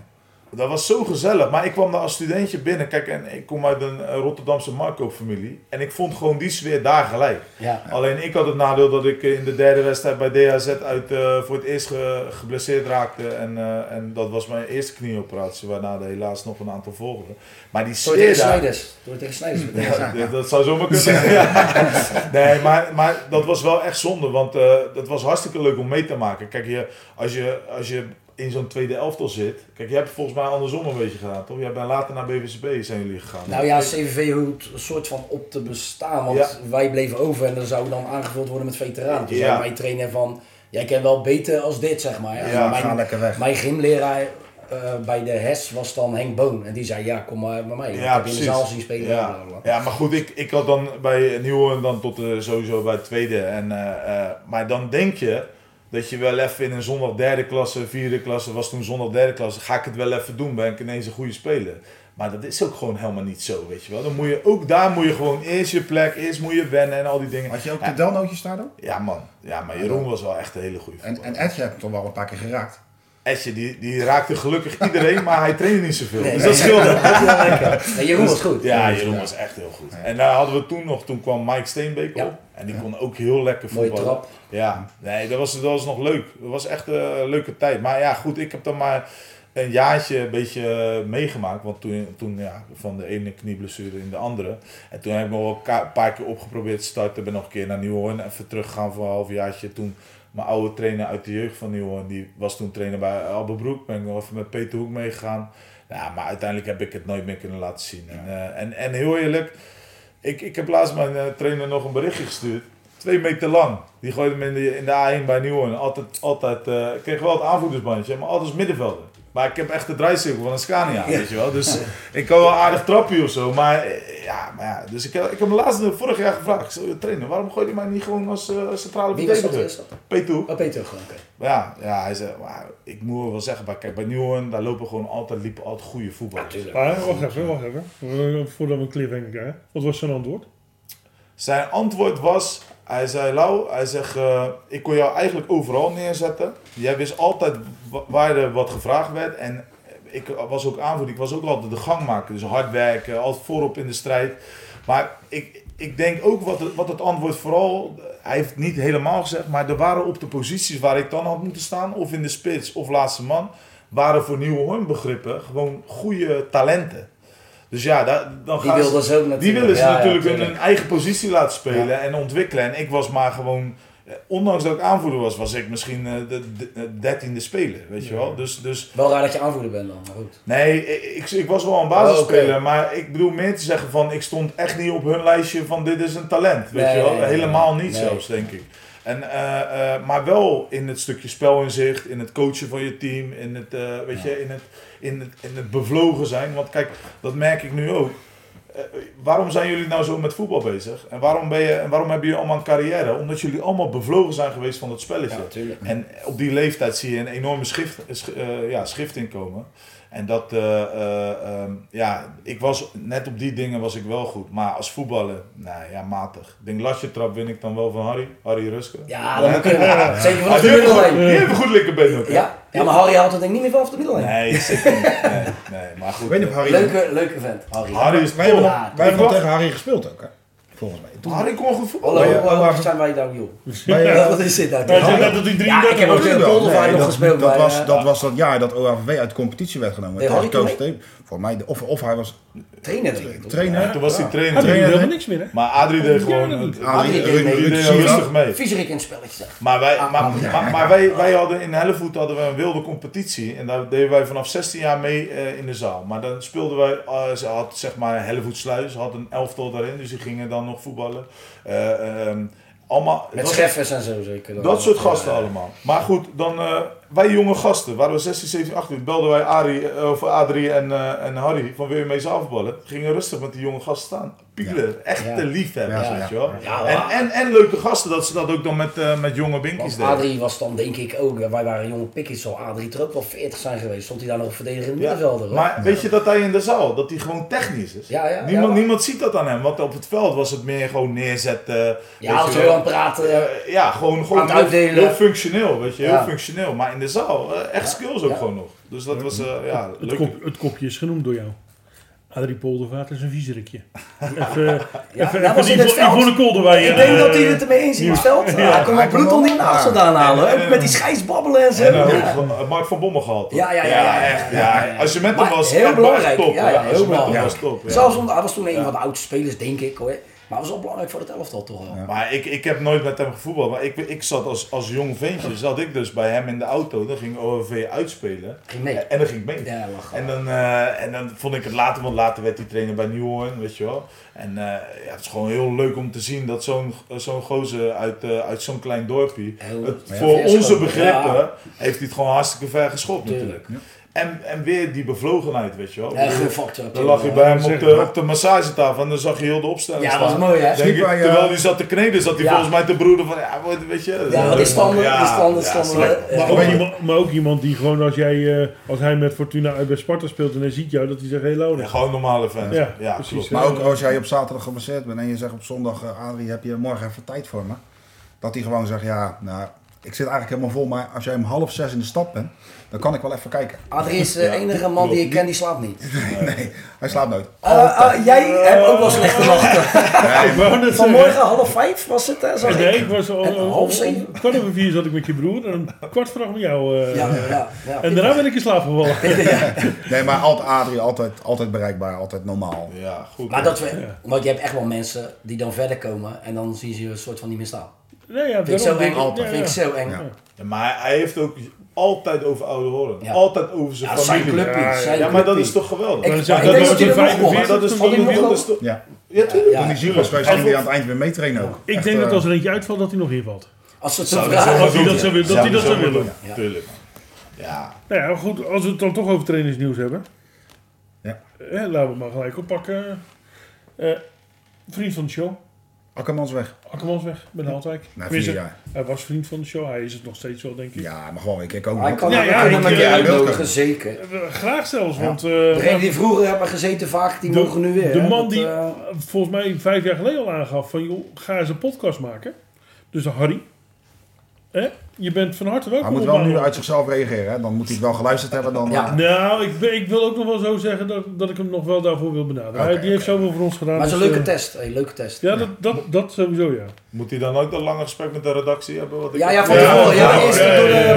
Dat was zo gezellig. Maar ik kwam daar als studentje binnen. Kijk, en ik kom uit een eh, Rotterdamse marktkoopfamilie. En ik vond gewoon die sfeer daar gelijk. Ja. Alleen ik had het nadeel dat ik in de derde wedstrijd bij DHZ uit, eh, voor het eerst ge- geblesseerd raakte. En, eh, en dat was mijn eerste knieoperatie, waarna er helaas nog een aantal volgden. Maar die Door tegen sfeer daar... Snijders. Door tegen Snijders. Ja, dat- dat zou zomaar kunnen. Ja. [LAUGHS] Nee, maar, maar dat was wel echt zonde, want eh dat was hartstikke leuk om mee te maken. Kijk, je, als, je, als je in zo'n tweede elftal zit, kijk, je hebt volgens mij andersom een beetje gedaan, toch? Jij bent later naar BVCB zijn jullie gegaan. Nou ja, CVV hoort een soort van op te bestaan. Want Ja. wij bleven over en dan zou dan aangevuld worden met veteranen. Toen Ja. zei mijn trainer van, jij kent wel beter als dit, zeg maar. Ja, Ga mijn, lekker weg. mijn gymleraar eh, bij de HES was dan Henk Boon. En die zei, ja, kom maar bij mij. ik Ja, heb je in de precies. zaal zien spelen. Ja, ja, maar goed, ik, ik had dan bij Nieuwen dan tot eh, sowieso bij het tweede. En, eh, eh, maar dan denk je dat je wel even in een zondag derde klasse, vierde klasse, was toen zondag derde klasse, ga ik het wel even doen, ben ik ineens een goede speler. Maar dat is ook gewoon helemaal niet zo, weet je wel. Dan moet je, ook daar moet je gewoon eerst je plek, eerst moet je wennen en al die dingen. Had je ook Ja. de delnootjes daar dan? Ja man, ja, maar Jeroen was wel echt een hele goede En, en Edje heb ik toch wel een paar keer geraakt. Etje, die, die raakte gelukkig iedereen, maar hij trainde niet zoveel. Nee, dus nee, dat scheelde. [LAUGHS] Nee, Jeroen was goed. Ja, Jeroen was echt heel goed. En daar hadden we toen nog, toen kwam Mike Steenbeek Ja. op. En die kon ook heel lekker Mooie voetballen. trap. Ja, nee, dat was, dat was nog leuk. Dat was echt een leuke tijd. Maar ja, goed, ik heb dan maar een jaartje een beetje eh, meegemaakt. Want toen, toen ja, van de ene knieblessure in de andere. En toen heb ik nog wel een paar keer opgeprobeerd te starten. Ben nog een keer naar Nieuwhoorn. Even teruggegaan voor een halfjaartje. Toen mijn oude trainer uit de jeugd van Nieuwhoorn. Die was toen trainer bij Albebroek. Ben ik nog even met Peter Hoek meegegaan. Ja, maar uiteindelijk heb ik het nooit meer kunnen laten zien. En, eh, en, en heel eerlijk, ik, ik heb laatst mijn eh, trainer nog een berichtje gestuurd. Twee meter lang. Die gooide hem in de, in de A1 bij Nieuwen. Altijd, altijd, eh, ik kreeg wel het aanvoerdersbandje, maar altijd als middenvelder. Maar ik heb echt de draaicirkel van een Scania, weet je wel. Dus ik kan wel aardig trappie of zo. Maar eh, ja, maar ja. Dus ik, heb- ik heb me laatst eh, vorig jaar gevraagd. Ik zei, trainer, waarom gooi je mij niet gewoon als centrale verdediger? Is dat? Peter Hoek. Oh, Peter gewoon, oké. Maar Ja, ja, hij zei, maar ik moet wel zeggen, maar kijk, bij Nieuwen, daar lopen gewoon altijd, liepen altijd goede voetballers. Maar wacht even, wacht even. Voordat we een cliffhanger krijgen. Wat was zijn antwoord? Zijn antwoord was, hij zei, Lau, hij zegt, eh, ik kon jou eigenlijk overal neerzetten. Jij wist altijd wa- waar er wat gevraagd werd. En ik was ook aanvoerder, ik was ook altijd de gangmaker. Dus hard werken, altijd voorop in de strijd. Maar ik, ik denk ook wat het, wat het antwoord vooral, hij heeft niet helemaal gezegd, maar er waren op de posities waar ik dan had moeten staan, of in de spits of laatste man, waren voor Nieuwe Hoorn begrippen gewoon goede talenten. Dus ja, daar, dan Die gaan ze- wilden ze ook die willen ze Ja, natuurlijk hun eigen positie laten spelen en ontwikkelen. En ik was maar gewoon, eh, ondanks dat ik aanvoerder was, was ik misschien eh, de de dertiende speler, weet je wel. Dus, dus Wel raar dat je aanvoerder bent dan, maar goed. nee, ik, ik was wel een basisspeler, Oh, maar ik bedoel meer te zeggen van, ik stond echt niet op hun lijstje van dit is een talent, weet Nee, je wel. Helemaal niet zelfs, denk ik. En, eh, eh, maar wel in het stukje spelinzicht, in het coachen van je team, in het, eh, weet je, in het, in, het, in het bevlogen zijn. Want kijk, dat merk ik nu ook. Waarom zijn jullie nou zo met voetbal bezig? En waarom, ben je, en waarom hebben jullie allemaal een carrière? Omdat jullie allemaal bevlogen zijn geweest van het spelletje. Ja. En op die leeftijd zie je een enorme schrift, sch- eh, ja, schrift inkomen. En dat, eh, eh, ehm, ja, ik was, net op die dingen was ik wel goed. Maar als voetballer, nou ja, matig. Ik denk, lasje trap win ik dan wel van Harry, Harry Ruske. Ja, dat moet kunnen. Zeker Ah, vanaf de die, heeft goed, middellijn. die heeft een goed linkerbeen ook? Ja. ja, maar Harry haalt het denk ik niet meer vanaf de middellijn. Nee, zeker niet. Nee, nee, maar goed. Ik weet niet of eh, Harry... Leuke, leuke vent, Harry. Harry is Wij hebben, tegen Harry gespeeld ook, hè? volgens mij. Toen, Harry kon goed voetballen. Hallo, ja, hoe zijn wij nou, joh? bij, eh, [LAUGHS] Wat is dit nou? Hij net dat hij Ja, 33 ik heb ook Poldervaart nog dat, gespeeld. dat, bij, was, eh, dat was dat jaar dat OAVV uit de competitie werd genomen. Nee, Harry toen. Voor mij, of, of hij was trainer trainer. Ja, toen was hij Hij trainer. helemaal hè? niks meer, hè? Maar Adrie deed gewoon... Ja, Adrie, die- die deed rustig mee. In het spelletje. Maar, wij, Ah, maar, ja. maar, maar wij, wij hadden in Hellevoet hadden we een wilde competitie. En daar deden wij vanaf 16 jaar mee eh, in de zaal. Maar dan speelden wij, eh, ze had zeg maar Hellevoet Sluis, had een elftal daarin. Dus die gingen dan nog voetballen. Eh, ehm, allemaal, Met scheffers en zo zeker. dan. dat soort gasten allemaal. Maar goed, dan eh, wij jonge gasten, waren we 16, 17, 18, belden wij Arie, eh, of Adrie en, eh, en Harry van wil je mee zaalvoetballen? Gingen rustig met die jonge gasten staan. Pielen, echte Ja. liefhebbers, Ja, weet ja. je wel. Ja, en, en, en leuke gasten, dat ze dat ook dan met, eh, met jonge binkies deden. Adrie was dan denk ik ook, wij waren jonge pikkies, zal Adrie er ook wel 40 zijn geweest. Stond hij daar nog verdedigend Ja, middenvelder? hoor. Maar weet je dat hij in de zaal, dat hij gewoon technisch is? Ja, ja, niemand, ja. niemand ziet dat aan hem, want op het veld was het meer gewoon neerzetten. ja, heel aan het praten. Ja, gewoon, gewoon heel, uitdelen. heel functioneel, weet je, heel Ja. functioneel. Maar in de zaal, eh, echt skills ook Ja. gewoon nog. Dus dat was, eh, ja, Het, leuk. kop, het kopje is genoemd door jou. Adrie Poldervaart is een vieserikje. [LAUGHS] Even, Ja, even, nou even. Yvonne ik eh, denk dat hij het ermee eens is in het veld. Ja, hij kon bloed wel- niet naast vandaan halen. En- hè, en- Met die scheidsbabbelen en zo. En eh, Ja. ook, eh, Mark van Bommel gehad. Ja, ja, ja, ja, echt. ja, Ja, ja, ja. Als je met hem was, heel belangrijk. top. Ja, heel je met hem belangrijk. was top. ja. Zelfs omdat hij was toen een van de oudste spelers, denk ik hoor. Maar was wel belangrijk voor het elftal toch wel. Maar ik, ik heb nooit met hem gevoetbald. Maar ik, ik zat als, als jong ventje, [LAUGHS] zat ik dus bij hem in de auto. Dan ging OVV uitspelen. Ging mee. En dan ging ik mee. Ja. En dan, eh, en dan vond ik het later, want later werd hij trainer bij Nieuwhoorn, weet je wel. En eh, ja, het is gewoon heel leuk om te zien dat zo'n zo'n gozer uit, eh, uit zo'n klein dorpje, Heel- het, ja, voor onze begrippen, heeft hij het gewoon hartstikke ver geschopt Tuurlijk. natuurlijk. En, en weer die bevlogenheid, weet je wel. Ja, factor. Dan lag je bij hem op de, op de massagetafel en dan zag je heel de opstelling Ja, dat was mooi hè. Denk ik, eh, terwijl hij zat te kneden, zat hij Ja. volgens mij te broeden van, ja, weet je. Ja, die standen, ja, die standen, ja, standen. slecht. eh, Maar eh, ook, maar- iemand, maar ook iemand die gewoon als, jij, eh, als hij met Fortuna uit bij Sparta speelt en hij ziet jou, dat hij zegt, hé hey, Ja, gewoon normale fans. Ja, Ja, precies. klopt. Maar ook als jij op zaterdag geblesseerd bent en je zegt op zondag, Adrie, heb je morgen even tijd voor me? Dat hij gewoon zegt, ja, nou, ik zit eigenlijk helemaal vol, maar als jij om half zes in de stad bent, dan kan ik wel even kijken. Adrie is de enige man die ik ken die slaapt niet. [LAUGHS] Nee, hij slaapt nooit. Eh, eh, jij hebt ook wel slechte [LAUGHS] nachten. Zeggen. Vanmorgen half vijf was het, hè? Zag Nee, ik. ik was al, half zeven? kwart over vier zat ik met je broer en een kwart voor acht met jou. eh. Ja, ja, ja. En daarna ben ik in slaap gevallen. [LAUGHS] Nee, maar altijd Adrie, altijd, altijd bereikbaar, altijd normaal. Ja, goed. Maar dat we, want je hebt echt wel mensen die dan verder komen en dan zien ze je een soort van niet meer staan. Nee, ja, Vind ik zo eng. Altijd. ja, Vind ik ja. zo eng. Ja. Ja, maar hij heeft ook altijd over oude horen. Ja. Altijd over zijn Ja, zijn familie. clubje. Ja, ja. zijn Ja, maar dat is toch geweldig? Ik, Maar ik dat- denk dat dat was hij een nog komt. 45 dat is toch een Ja. Ja, tuurlijk. Ja. Toen die was geweest, ging hij aan het eind weer meetrainen ook. Ik Echt, denk dat eh, als er eentje uitvalt, dat hij nog invalt. Als het zo vragen. Als hij dat zou willen. Dat hij dat zou willen. Tuurlijk. Ja. Nou ja, goed, als we het dan toch over trainingsnieuws hebben. Ja. Eh, laten we maar gelijk oppakken. Eh, vriend van de show. Akkermans weg. Akkermans weg bij Naaldwijk. Na Tenminste, vier jaar. Hij was vriend van de show. Hij is het nog steeds wel, denk ik. Ja, maar gewoon, ik kijk ook Hij nog. kan Ja, ja, hem een keer eh, uitnodigen, zeker. Eh, Graag zelfs, Ja. want eh, Degenen die vroeger hebben gezeten vaak, die De- mogen nu weer. de hè. man Dat, die eh, volgens mij vijf jaar geleden al aangaf van... Joh, ga eens een podcast maken. Dus de Harry. Hè? Je bent van harte welkom. Hij moet wel nu uit zichzelf reageren, hè? dan moet hij het wel geluisterd hebben. Dan, Ja. eh, Nou, ik, ik wil ook nog wel zo zeggen dat, dat ik hem nog wel daarvoor wil benaderen. Hij, die heeft zoveel voor ons gedaan. maar het is een dus, leuke eh, test. Hey, leuke test. Ja, dat, dat, dat sowieso, ja. Moet hij dan ook een lange gesprek met de redactie hebben? Wat ik Ja, ja, van Ja, tevoren. Ja, ja, eerst ja, door ja, de eh,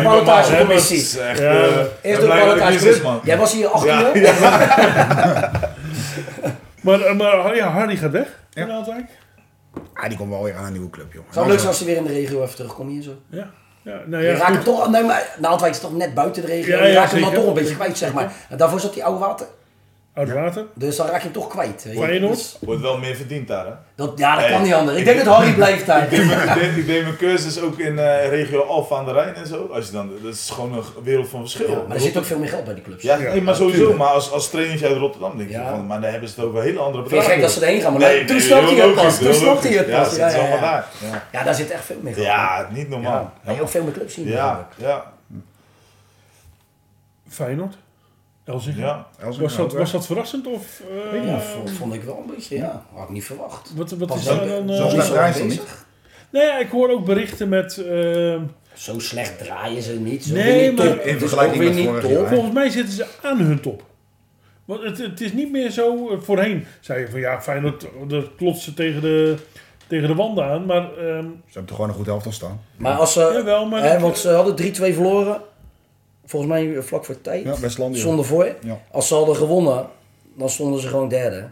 Eerst door de ballotagecommissie. man. Jij was hier acht Ja, uur. [LAUGHS] Maar, eh, maar ja, Harry gaat weg. Ja. in Naaldwijk. ah, die komt wel weer aan een nieuwe club, jongen. Zou leuk zijn als hij weer in de regio even terugkomt hier zo. Ja. Ja, nou Je ja, raakt hem toch, nee, maar Naaldwijk is toch net buiten de regio. Ja, je raakt hem dan toch een beetje kwijt, zeg maar. En [LAUGHS] daarvoor zat hij oude water. Oud water. Dus dan raak je hem toch kwijt. weet je. Feyenoord. Dus Wordt wel meer verdiend daar, hè? dat, ja, dat Hey, kan niet anders. Ik ik- denk dat Harry blijft daar. [LAUGHS] Ik deed mijn- ik deed- ik deed mijn cursus ook in eh, regio Alphen aan de Rijn en zo. Als je dan, dat is gewoon een wereld van verschil. Ja, maar er zit ook veel meer geld bij die clubs. Ja, Ja, nee, maar sowieso. tuurlijk. Maar als, als trainertje uit Rotterdam denk je Ja. van, maar daar hebben ze het over hele andere Vind je bedragen. gek dat ze erheen gaan, maar Nee, nee, toen snapte heel hij het pas. Toen snapte hij het Ja, pas. Ja, ja, allemaal ja. daar. Ja. Ja, daar zit echt veel meer geld. Ja, niet normaal. Ja, maar je ook veel meer clubs zien. Ja, ja, Feyenoord. Ja. Was, dat, was dat verrassend? Of, eh, Ja, vond, vond ik wel een beetje, ja. Had ik niet verwacht. Wat, wat Pas is zo- daar dan... zo eh, slecht zo draaien ze niet. Nee, ja, ik hoor ook berichten met... Zo slecht draaien ze niet. Zo Nee, niet maar- top. In vergelijking met niet vorig top. jaar. volgens mij zitten ze aan hun top. Want het, het is niet meer zo, eh, voorheen zei je van ja, Feyenoord dat klotsen tegen de, tegen de wanden aan. Maar ehm, Ze hebben toch gewoon een goed elftal staan. Maar als ze... jawel, maar... Hè, want ze hadden 3-2 verloren. Volgens mij eh, vlak voor tijd. Ja, Westlandia. Zonder voor. Ja. Als ze hadden gewonnen, dan stonden ze gewoon derde.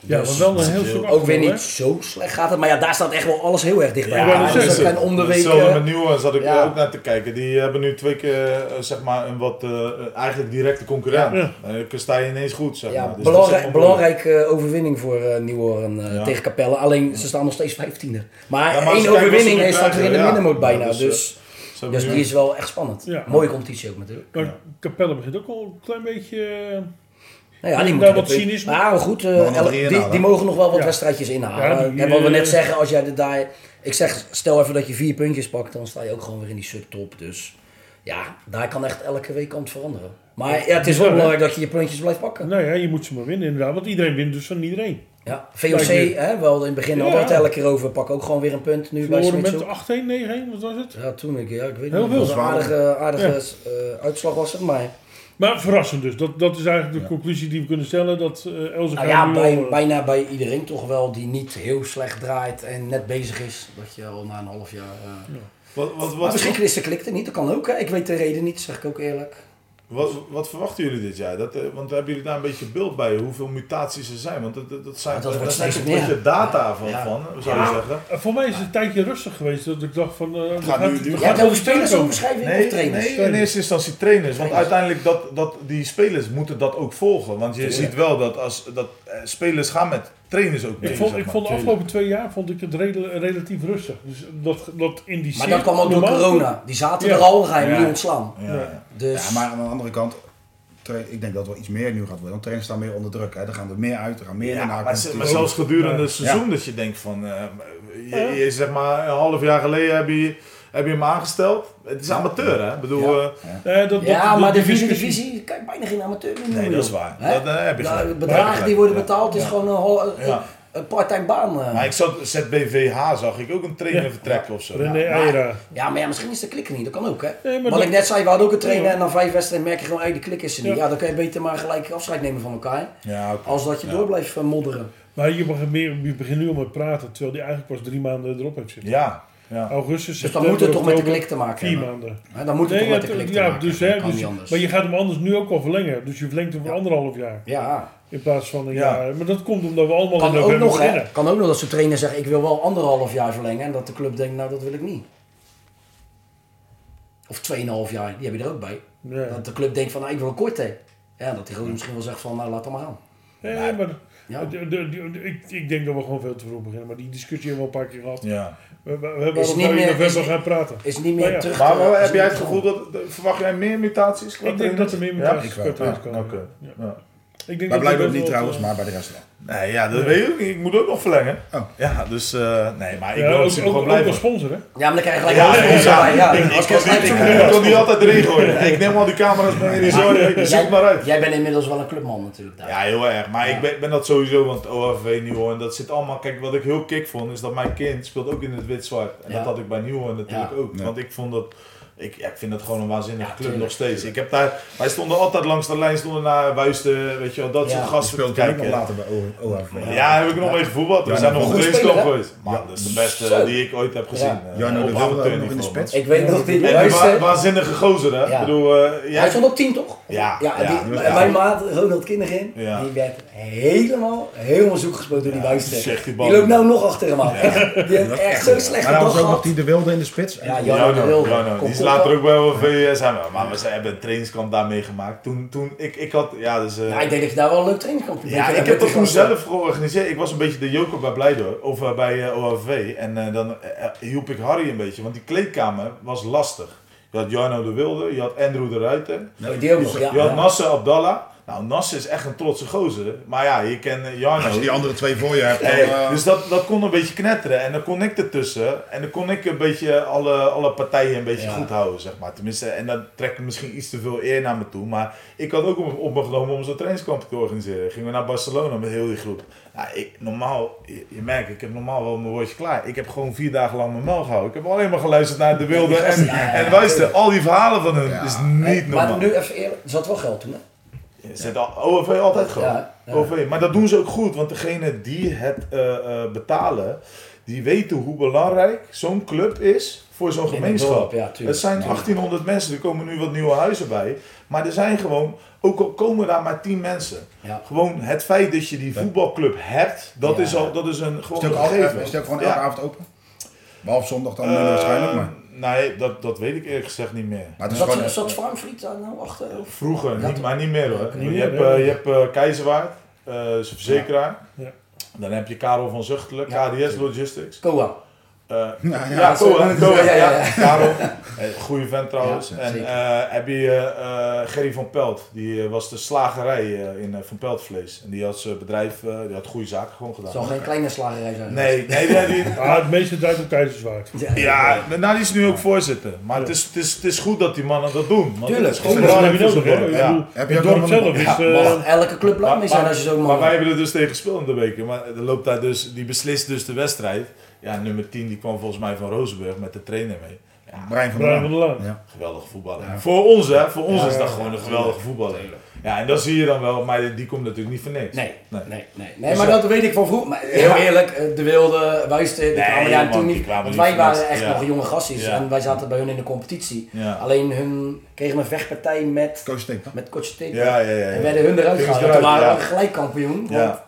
ja, Dus maar wel een heel stuk Ook weer niet zo slecht gaat het. Maar ja, daar staat echt wel alles heel erg dichtbij. Ja, Ja, dat dus is dat om de week... Hetzelfde met Nieuwen zat ik ja. ook naar te kijken. Die hebben nu twee keer eh, zeg maar een wat eh, eigenlijk directe concurrent. Ja. Dan sta je ineens goed. Zeg Ja, maar. Dus dat is belangrijk, belangrijke overwinning voor Nieuwhoorn Ja. tegen Capelle. Alleen ze staan nog steeds 15e. Maar Ja, maar als één overwinning en je staat weer in de middenmoot bijna. Ja, dus, dus hebben dus die is wel echt spannend. Ja. Mooie competitie ook natuurlijk. Maar Capelle begint ook al een klein beetje... eh, Nou ja, die moeten wat dat- cynisme. Maar Nou, goed, eh, die, die mogen nog wel wat Ja. wedstrijdjes inhalen. Ja, die, en wat we eh, net zeggen, als jij de daar... Ik zeg, stel even dat je vier puntjes pakt, dan sta je ook gewoon weer in die subtop. Dus ja, daar kan echt elke week het veranderen. Maar ja, het is wel belangrijk dat je je puntjes blijft pakken. nou ja, je moet ze maar winnen inderdaad. Want iedereen wint dus van iedereen. Ja, VOC, hè, wel in het begin hadden we het Ja. elke keer over. Pak ook gewoon weer een punt nu bij Verloren Smitshoek. met 8-1, 9-1, wat was het? Ja, toen ik, ja, ik weet Heel niet. veel. Het was een aardige, aardige Ja. eh, uitslag was het, maar... Maar verrassend dus. Dat, dat is eigenlijk de conclusie die we kunnen stellen. Dat uh, Elze Nou ja, bij, bijna bij iedereen toch wel die niet heel slecht draait en net bezig is. Dat je al na een half jaar... eh, Wat, wat, Maar wat, misschien is de klikte niet, dat kan ook. Hè. Ik weet de reden niet, zeg ik ook eerlijk. Wat, wat verwachten jullie dit jaar? Dat, eh, want hebben jullie daar een beetje beeld bij hoeveel mutaties er zijn? Want dat, dat, dat zijn, Ja, dat zijn een beetje data van, Ja. van zou je zeggen. Uh, voor mij is het een tijdje rustig geweest. Dat ik dacht van... Uh, Gaat nu- nu- hebt over spelers overschrijving Nee, of trainers? nee, in eerste instantie trainers. Want uiteindelijk dat, dat die spelers moeten dat ook volgen. Want je ziet wel dat als dat eh, spelers gaan met trainers ook mee. Ik vond, zeg ik vond de afgelopen twee jaar vond ik het rela- relatief rustig. Dus dat, dat in die Maar dat kwam ook door corona. Die zaten Ja. er al, ga je niet ontslaan. Ja, ja. Dus, Ja, maar aan de andere kant, ik denk dat het wel iets meer nu gaat worden. Want trainers staan meer onder druk. Hè. Er gaan er meer uit, er gaan meer Ja, naar maar, zelfs gedurende het seizoen dat je denkt van, eh, je, je, zeg maar een half jaar geleden heb je, heb je hem aangesteld. Het is amateur hè, ik bedoel, Ja. eh, Eh, dat, ja, dat- maar die de vierde discussie- divisie, kijk, bijna geen amateur meer. nee dat is waar. Hè? Dat, eh, heb je Nou, gelijk. de bedragen Heb je die worden betaald is Ja. gewoon een, een- Ja. een part-time baan. Maar ik zat ZBVH zag ik ook een trainer Ja. vertrekken of zo. René Ja. Ja, maar ja, misschien is de klikker niet, dat kan ook hè. Nee, maar Wat dat- ik net zei, we hadden ook een trainer Ja. en na vijf wedstrijden merk je gewoon, hey, die klik is er niet. Ja. Ja, dan kun je beter maar gelijk afscheid nemen van elkaar. Ja, oké. Als dat je Ja. door blijft modderen. Maar je begint, meer, je begint nu al met praten, terwijl die eigenlijk pas drie maanden erop heeft zitten. Ja, ja. Augustus, Dus dan moet het toch met de klik te maken Vier hebben. maanden. Hè, dan moet het Nee, toch met ja, de klik ja, te maken dus, hè, kan dus- niet anders. Maar je gaat hem anders nu ook al verlengen. Dus je verlengt hem voor Ja. anderhalf jaar. Ja, In plaats van een Ja. jaar. Maar dat komt omdat we allemaal in kan ook, november nog, hè, beginnen. kan ook nog dat zo'n trainer zegt, ik wil wel anderhalf jaar verlengen. En dat de club denkt, nou dat wil ik niet. Of tweeënhalf jaar, die heb je er ook bij. Ja. Dat de club denkt van, nou ik wil een korte. Ja, dat die gozer misschien wel zegt van, nou laat hem maar aan. Nee, maar Ja. de- de- de- de- ik, ik denk dat we gewoon veel te vroeg beginnen. Maar die discussie hebben we al een paar keer gehad. ja. We, we, we hebben al in november gaan praten. Is niet meer Maar ja. terug Maar heb jij het gevoel dat, verwacht jij meer mutaties? qua Ik denk dat er meer mutaties ik Ja, komen. oké. Ja. Ik denk dat Blijkbaar niet trouwens, eh, maar bij de rest wel. Nee, ja, dat weet ik ook niet. Ik moet ook nog verlengen. Oh. Ja, dus eh, nee, maar ik Ja, wil ook, gewoon ook blijven. als sponsor, hè? Ja, maar dan krijg je gelijk Ja, een ja, sponsor ja. bij. Ja, Ik, kan niet, altijd erin gooien. Ik neem al die camera's mee in zo. Je zoekt maar uit. Jij bent inmiddels wel een clubman natuurlijk daar. Ja, heel erg. Maar ik ben, ben dat sowieso, want OHV, Nieuwhoorn, dat zit allemaal... Kijk, wat ik heel kick vond, is dat mijn kind speelt ook in het wit-zwart. En Ja. dat had ik bij Nieuwhoorn natuurlijk Ja. ook. Want ik vond dat... Ik, ja, ik vind dat gewoon een waanzinnige Ja, club tuurlijk, nog steeds. Ik heb daar, wij stonden altijd langs de lijn, stonden naar Wuisten, weet je wel, dat Ja. soort gasten te nog kijken. later bij O- OHV. Ja, heb ik nog mee gevoetbald. We Ja, zijn nog een trainingskamp hè? geweest. Man, dat is de beste Zo. die ik ooit heb gezien. Ja. eh, Jarno op de Wilde nog in de spits. Ik weet nog die waanzinnige gozer, hè? Ja. Ik bedoel, eh, jij- Hij stond op 10 toch? Ja, ja, ja, die, ja. Mijn maat, Ronald Kindergin, Ja. die werd helemaal, helemaal zoek gespoten door die buisten. zegt die loopt nou nog achter hem aan. Echt, die heeft echt zo'n slechte Maar dan was ook nog die de Wilde in de spits. Ja, Jarno de Jarno, Wilde. Later ook bij OV zijn. we- Maar we zijn- hebben een trainingskamp daar meegemaakt. Toen, toen ik, ik had, ja, dus... eh, Ja, ik denk dat je daar wel een leuk trainingskamp ja, ik heb dat toen zelf georganiseerd. Ik was een beetje de joker bij Blijdo, of eh, bij eh, OHV. En dan hielp ik Harry een beetje, want die kleedkamer was lastig. Je had Jarno de Wilde, je had Andrew de Ruiter, die ook nog, ja. je had. Nasser Abdallah. Nou, Nasser is echt een trotse gozer. Maar ja, je kent eh, Jarno. Als je die andere twee voor je hebt, dan... Hey, eh, dus dat, dat kon een beetje knetteren en dan kon ik ertussen en dan kon ik een beetje alle, alle partijen een beetje Ja. goed houden, zeg maar. Tenminste, en dat trekt misschien iets te veel eer naar me toe, maar ik had ook op, op me genomen om zo'n trainingskamp te organiseren. Gingen we naar Barcelona met heel die groep. Nou, ik, normaal, je, je merkt, ik heb normaal wel mijn woordje klaar. Ik heb gewoon vier dagen lang mijn mel gehouden. Ik heb alleen maar geluisterd naar de wilde en, Ja, ja, en ja, luister, al die verhalen van hun Ja. is Hey, niet normaal. maar nu even eerlijk, er zat wel geld toen hè? Al- OV altijd gewoon. Ja, ja. OV. Maar dat doen ze ook goed, want degene die het eh, eh, betalen, die weten hoe belangrijk zo'n club is voor zo'n gemeenschap. dorp, ja, tuurlijk. het zijn 1800 mensen, er komen nu wat nieuwe huizen bij. Maar er zijn gewoon, ook al komen daar maar 10 mensen. Ja. Gewoon het feit dat je die voetbalclub hebt, dat, Ja. is, al, dat is een Is gewoon het ook, een al, is het ook gewoon Ja. elke avond open? Behalve zondag dan Eh, minder waarschijnlijk, maar... Nee, dat, dat weet ik eerlijk gezegd niet meer. Maar het is Zat, gewoon... zat daar nou achter? Of? Vroeger, niet, maar niet meer hoor. Niet je, meer, hebt, hè? eh, je hebt eh, Keizerwaard, eh zijn verzekeraar. Ja. Dan heb je Karel van Zuchtelen, Ja. KDS Logistics. Koa. Eh, Ja, ja, ja, ja, Koa, ja, ja, ja, ja, ja. Karel. Eh, goede vent trouwens. Ja, en eh, heb je Gerry van Pelt, die was de slagerij eh, in Van Pelt Vlees. En die had zijn bedrijf, die had goede zaken gewoon Het gedaan. zal geen kleine slagerij zijn. Nee, nee, nee, die, [LAUGHS] Ah, het meeste draait op Keizerswaard. ja, nou die is nu ook voorzitter. Maar het, is, het, is, het is goed dat die mannen dat doen. Tuurlijk. het is belangrijk voor Heb je Het ook dorp zelf mag elke club blij mee zijn als je zo'n maar man wij hebben er dus tegen gespeeld in de weken. Maar dan loopt daar dus, die beslist dus de wedstrijd. Ja, nummer 10 die kwam volgens mij van Rozenburg met de trainer mee. Ja, Brian van der van Laan. Ja. geweldige voetballer. Voor ons hè, voor ons Ja, is dat ja, gewoon een geweldige voetballer. Ja, en dat zie je dan wel, maar die komt natuurlijk niet voor niks. Nee, Nee. nee, nee. nee. maar dat weet ik van vroeger. Maar heel eerlijk, eh, de Wilde, Wuisten, die Nee, kwamen daar man, toen niet. Want wij waren echt Ja. nog jonge gastjes Ja. en wij zaten bij hun in de competitie. Ja. Alleen hun kregen een vechtpartij met, Coach toch? met Coach Steek. Ja, ja, ja. ja. En werden hun eruit gehaald. Toen waren we gelijk kampioen. Ja.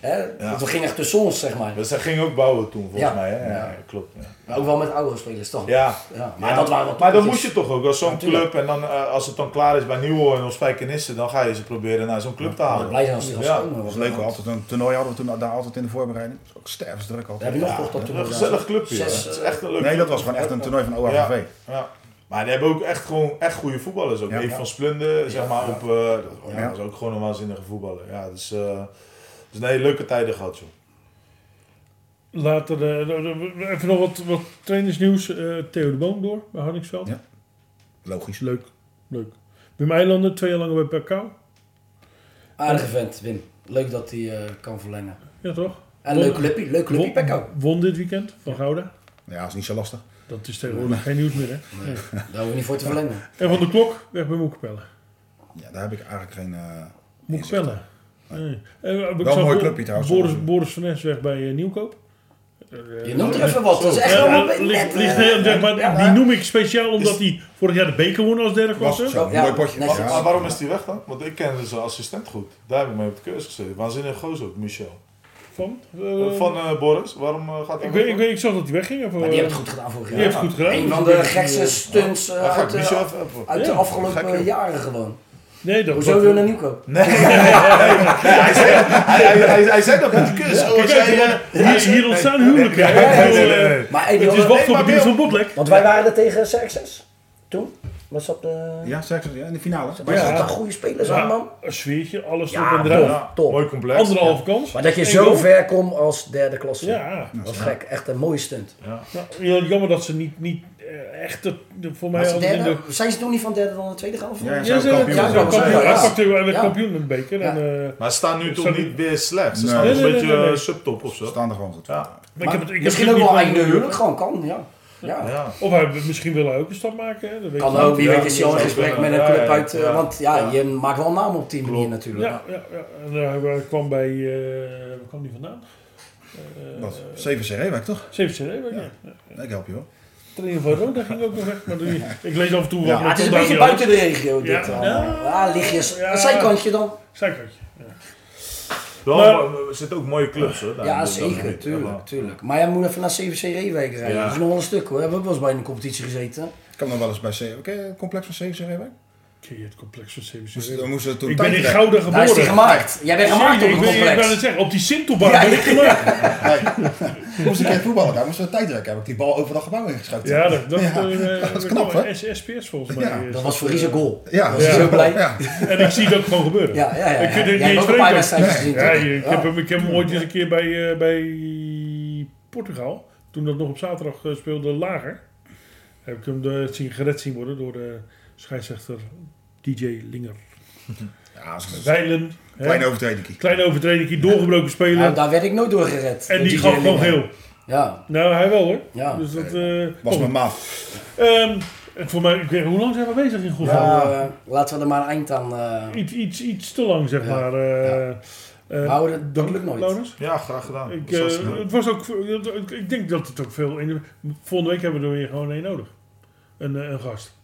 Hè, want we gingen echt tussen ons, zeg maar. Dus zij ging ook bouwen toen volgens Ja. mij. Hè? Ja, Ja. klopt. Ja. Maar ook wel met oudere spelers, toch? Ja. Ja, Maar Ja, dat waren maar dan moet je toch ook als zo'n club en dan eh, als het dan klaar is bij Nieuwhoorn of Spijkenisse, dan ga je ze proberen naar zo'n club te halen. blij zijn als Ja. komen. Dat was leuk, altijd een toernooi hadden we toen daar altijd in de voorbereiding. Dat was ook stervensdruk altijd. heb je nog dat een toernooi gezellig daar. clubje. Echt een leuk Nee, dat was gewoon echt een toernooi van OHV. Ja. Maar die hebben ook echt gewoon echt goede voetballers. Ook Ja. Van Splunden, zeg maar, op, eh, ja, Ja. dat is ook gewoon een waanzinnige voetballer. Ja, dus, eh dus nee, leuke tijden gehad, joh. Later, eh, even nog wat, wat trainersnieuws. Eh, Theo de Boom door bij Hardingsveld. Ja. Logisch. Leuk, leuk. Wim Eilanden, twee jaar langer bij Perkau. Aardige vent, Wim. Leuk dat hij eh, kan verlengen. Ja, toch? En leuk clubje, leuk clubje, Won, Pekko. won dit weekend van Gouda. Ja, dat is niet zo lastig. Dat is tegenwoordig geen nieuws meer, hè? Nee. Daar hoeven we niet voor te verlengen. En van de klok, weg bij Moekepelle. Ja, daar heb ik eigenlijk geen... eh, Moekepelle. Nee. Ik Wel een mooi clubje trouwens. Boris, Boris van Nes weg bij eh, Nieuwkoop. Je noemt er even wat, dat is echt Ja, allemaal net... ligt- ligt heel- zeg maar, ja. die noem ik speciaal omdat hij vorig jaar de beker won als derde was klasse. een Ja, mooi potje. Maar, Ja. maar waarom is die weg dan? Want ik kende zijn assistent goed. Daar heb ik mee op de cursus gezeten. Waanzinnig gozer ook, Michel. Van? Eh, Van eh, Boris, waarom gaat hij ik, weg? weet, ik, weet, ik zag dat hij wegging. Of, Maar die hebben het goed gedaan vorig die jaar. heeft het goed gedaan. Een van de gekste stunts uit, uit de Ja, afgelopen jaren gewoon. Nee, dat Hoezo wil je naar Nieuwkoop? [LAUGHS] Nee, nee, nee, hij, zei, hij, hij, hij, hij zei dat met de kus. Zei, Hier, hier ontstaan huwelijken. Nee, nee, nee, nee, nee. Maar Het is wachten op het Nee, nieuws maar van Botlek. Want wij waren er tegen Xerxes. Toen? Was dat de... Ja, Sergio, ja, in de finale. Maar Ja. er zaten goede spelers aan, man. Ja, een sfeertje, alles Ja, erop en eraan. Ja, Top. Mooi complex. Anderhalve kans. Maar dat je zo goal. ver komt als derde klasse. Ja. Dat is gek. Echt een mooie stunt. Ja. Nou, ja, jammer dat ze niet, niet eh, echt, de, voor mij ze derde, de... zijn ze toen niet van derde dan de tweede gaan? Of Ja, Ja, zijn ze kampioen. ja, Ja, ze ja, kampioen. werd Ja. kampioen in de beker. Ja. En, eh, Maar ze staan nu toch niet weer slecht. Ze Nee. staan Nee, nog nee, een beetje nee, nee. subtop of Ze zo. staan er gewoon goed. Ja. maar ik Maar heb het, ik heb misschien ook wel einde huwelijk. Gewoon kan, ja. Ja. Ja. Of hij, misschien wil hij ook een stap maken. Hè? Dat weet Kan je ook, wie Ja, weet is hij al in gesprek met een club uit, eh, ja. want ja, Ja. je maakt wel een naam op die manier natuurlijk. Ja, ja, ja. En eh, hij kwam bij... eh waar kwam die vandaan? Eh, Wat? 7 Reewijk toch? CFC Reewijk, ja. ja. Ik help je wel. Trainer van Roda ging ook nog weg. Maar die, [LAUGHS] ik lees af en toe wat. Ja, het is een beetje buiten de regio dit Ja. Ja, lichtjes. Ja. Een zijkantje dan. Zijkantje. Wel, Maar- er zitten ook mooie clubs hoor. daar Ja, zeker, tuurlijk, tuurlijk. Maar jij moet even naar CVC Reewijk rijden. Ja. Dat is nog wel een stuk hoor. Hebben we ook wel eens bij een competitie gezeten. Ik kan nog wel eens bij C. Ken je het complex van 7 Reewijk? Complex CFC Moesten- Reewijk? Dan moesten we toen Ik ben in tijd Gouda Daar is die geboren. gemaakt. Jij bent gemaakt op ik, een ben- ik complex. het zeggen, op die Sintelbaan Ja, ben ik gemaakt. [LAUGHS] Moest ik een keer voetballen daar, moesten we tijdrekken. Heb ik die bal over dat gebouw ingeschoten. Ja, dat, dat, Ja, eh, dat is eh, knap, hè? SPS volgens mij. Dat was voor eh, Ries een goal. Ja, Was hij Ja. zo blij? Ja. En ik zie het ook gewoon gebeuren. Ja, ja, ja. Ik vind het niet eens je- ik, heb hem, ik heb hem ooit eens een keer bij, eh, bij Portugal, toen dat nog op zaterdag eh, speelde, lager. Heb ik hem de, zien, gered zien worden door de scheidsrechter DJ Linger. [LAUGHS] Ja, Weilen, hè, kleine overtreding. kleine overtreding, doorgebroken speler. Nou, daar werd ik nooit door gered. en die DJ gaf gewoon geel. Ja, Nou, hij wel hoor. ja. Dus dat, eh, Was oh. mijn maat. Ehm, En voor mij, ik weet, hoe lang zijn we bezig in Goes? Nou, eh, laten we er maar een eind aan... eh Iets, iets, iets te lang, zeg Ja. maar. eh eh, houden. Dat, dat lukt nooit. Laurens? Ja, graag gedaan. Ik, het was ook, ik denk dat het ook veel. In, volgende week hebben we er weer gewoon één nodig. Een, een gast.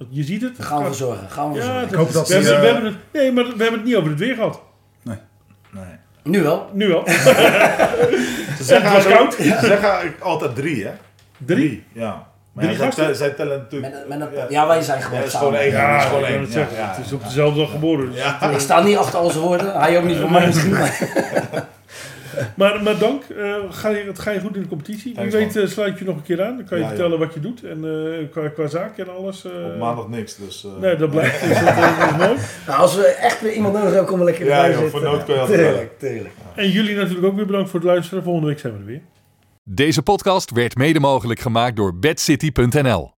Want Je ziet het. Daar gaan we zorgen. Gaan we Ja, zorgen. het- hoop dat we, die, hebben, we eh, hebben het, nee, maar we hebben het niet over het weer gehad. nee. Nu wel. Nu wel. [LAUGHS] Ze zeggen, Het was koud. Ze zeggen altijd drie, hè? Drie. Ja. Maar Drie ja, zij, zij tellen natuurlijk... Met, met een, Ja. ja. wij zijn gewoon Ja, dat is samen. gewoon één. Ja, dat is gewoon ik één. het Ja, het is op dezelfde dag geboren. Dus Ja. het, Ik sta niet achter al zijn woorden. Hij ook niet voor mij misschien. [LAUGHS] maar- Maar, dank. eh, ga je, het ga je goed in de competitie. Wie weet eh, sluit je nog een keer aan. Dan kan je Ja, vertellen wat je doet. En eh, qua, qua zaak en alles. eh, Op maandag niks, dus... eh, Nee, dat blijkt. Dus dat, is mooi. [LAUGHS] Nou, als we echt weer iemand nodig hebben, kom we lekker Ja, erbij joh, zitten. voor je altijd Tuurlijk, tuurlijk. En jullie natuurlijk ook weer bedankt voor het luisteren. Volgende week zijn we er weer. Deze podcast werd mede mogelijk gemaakt door bedcity.nl.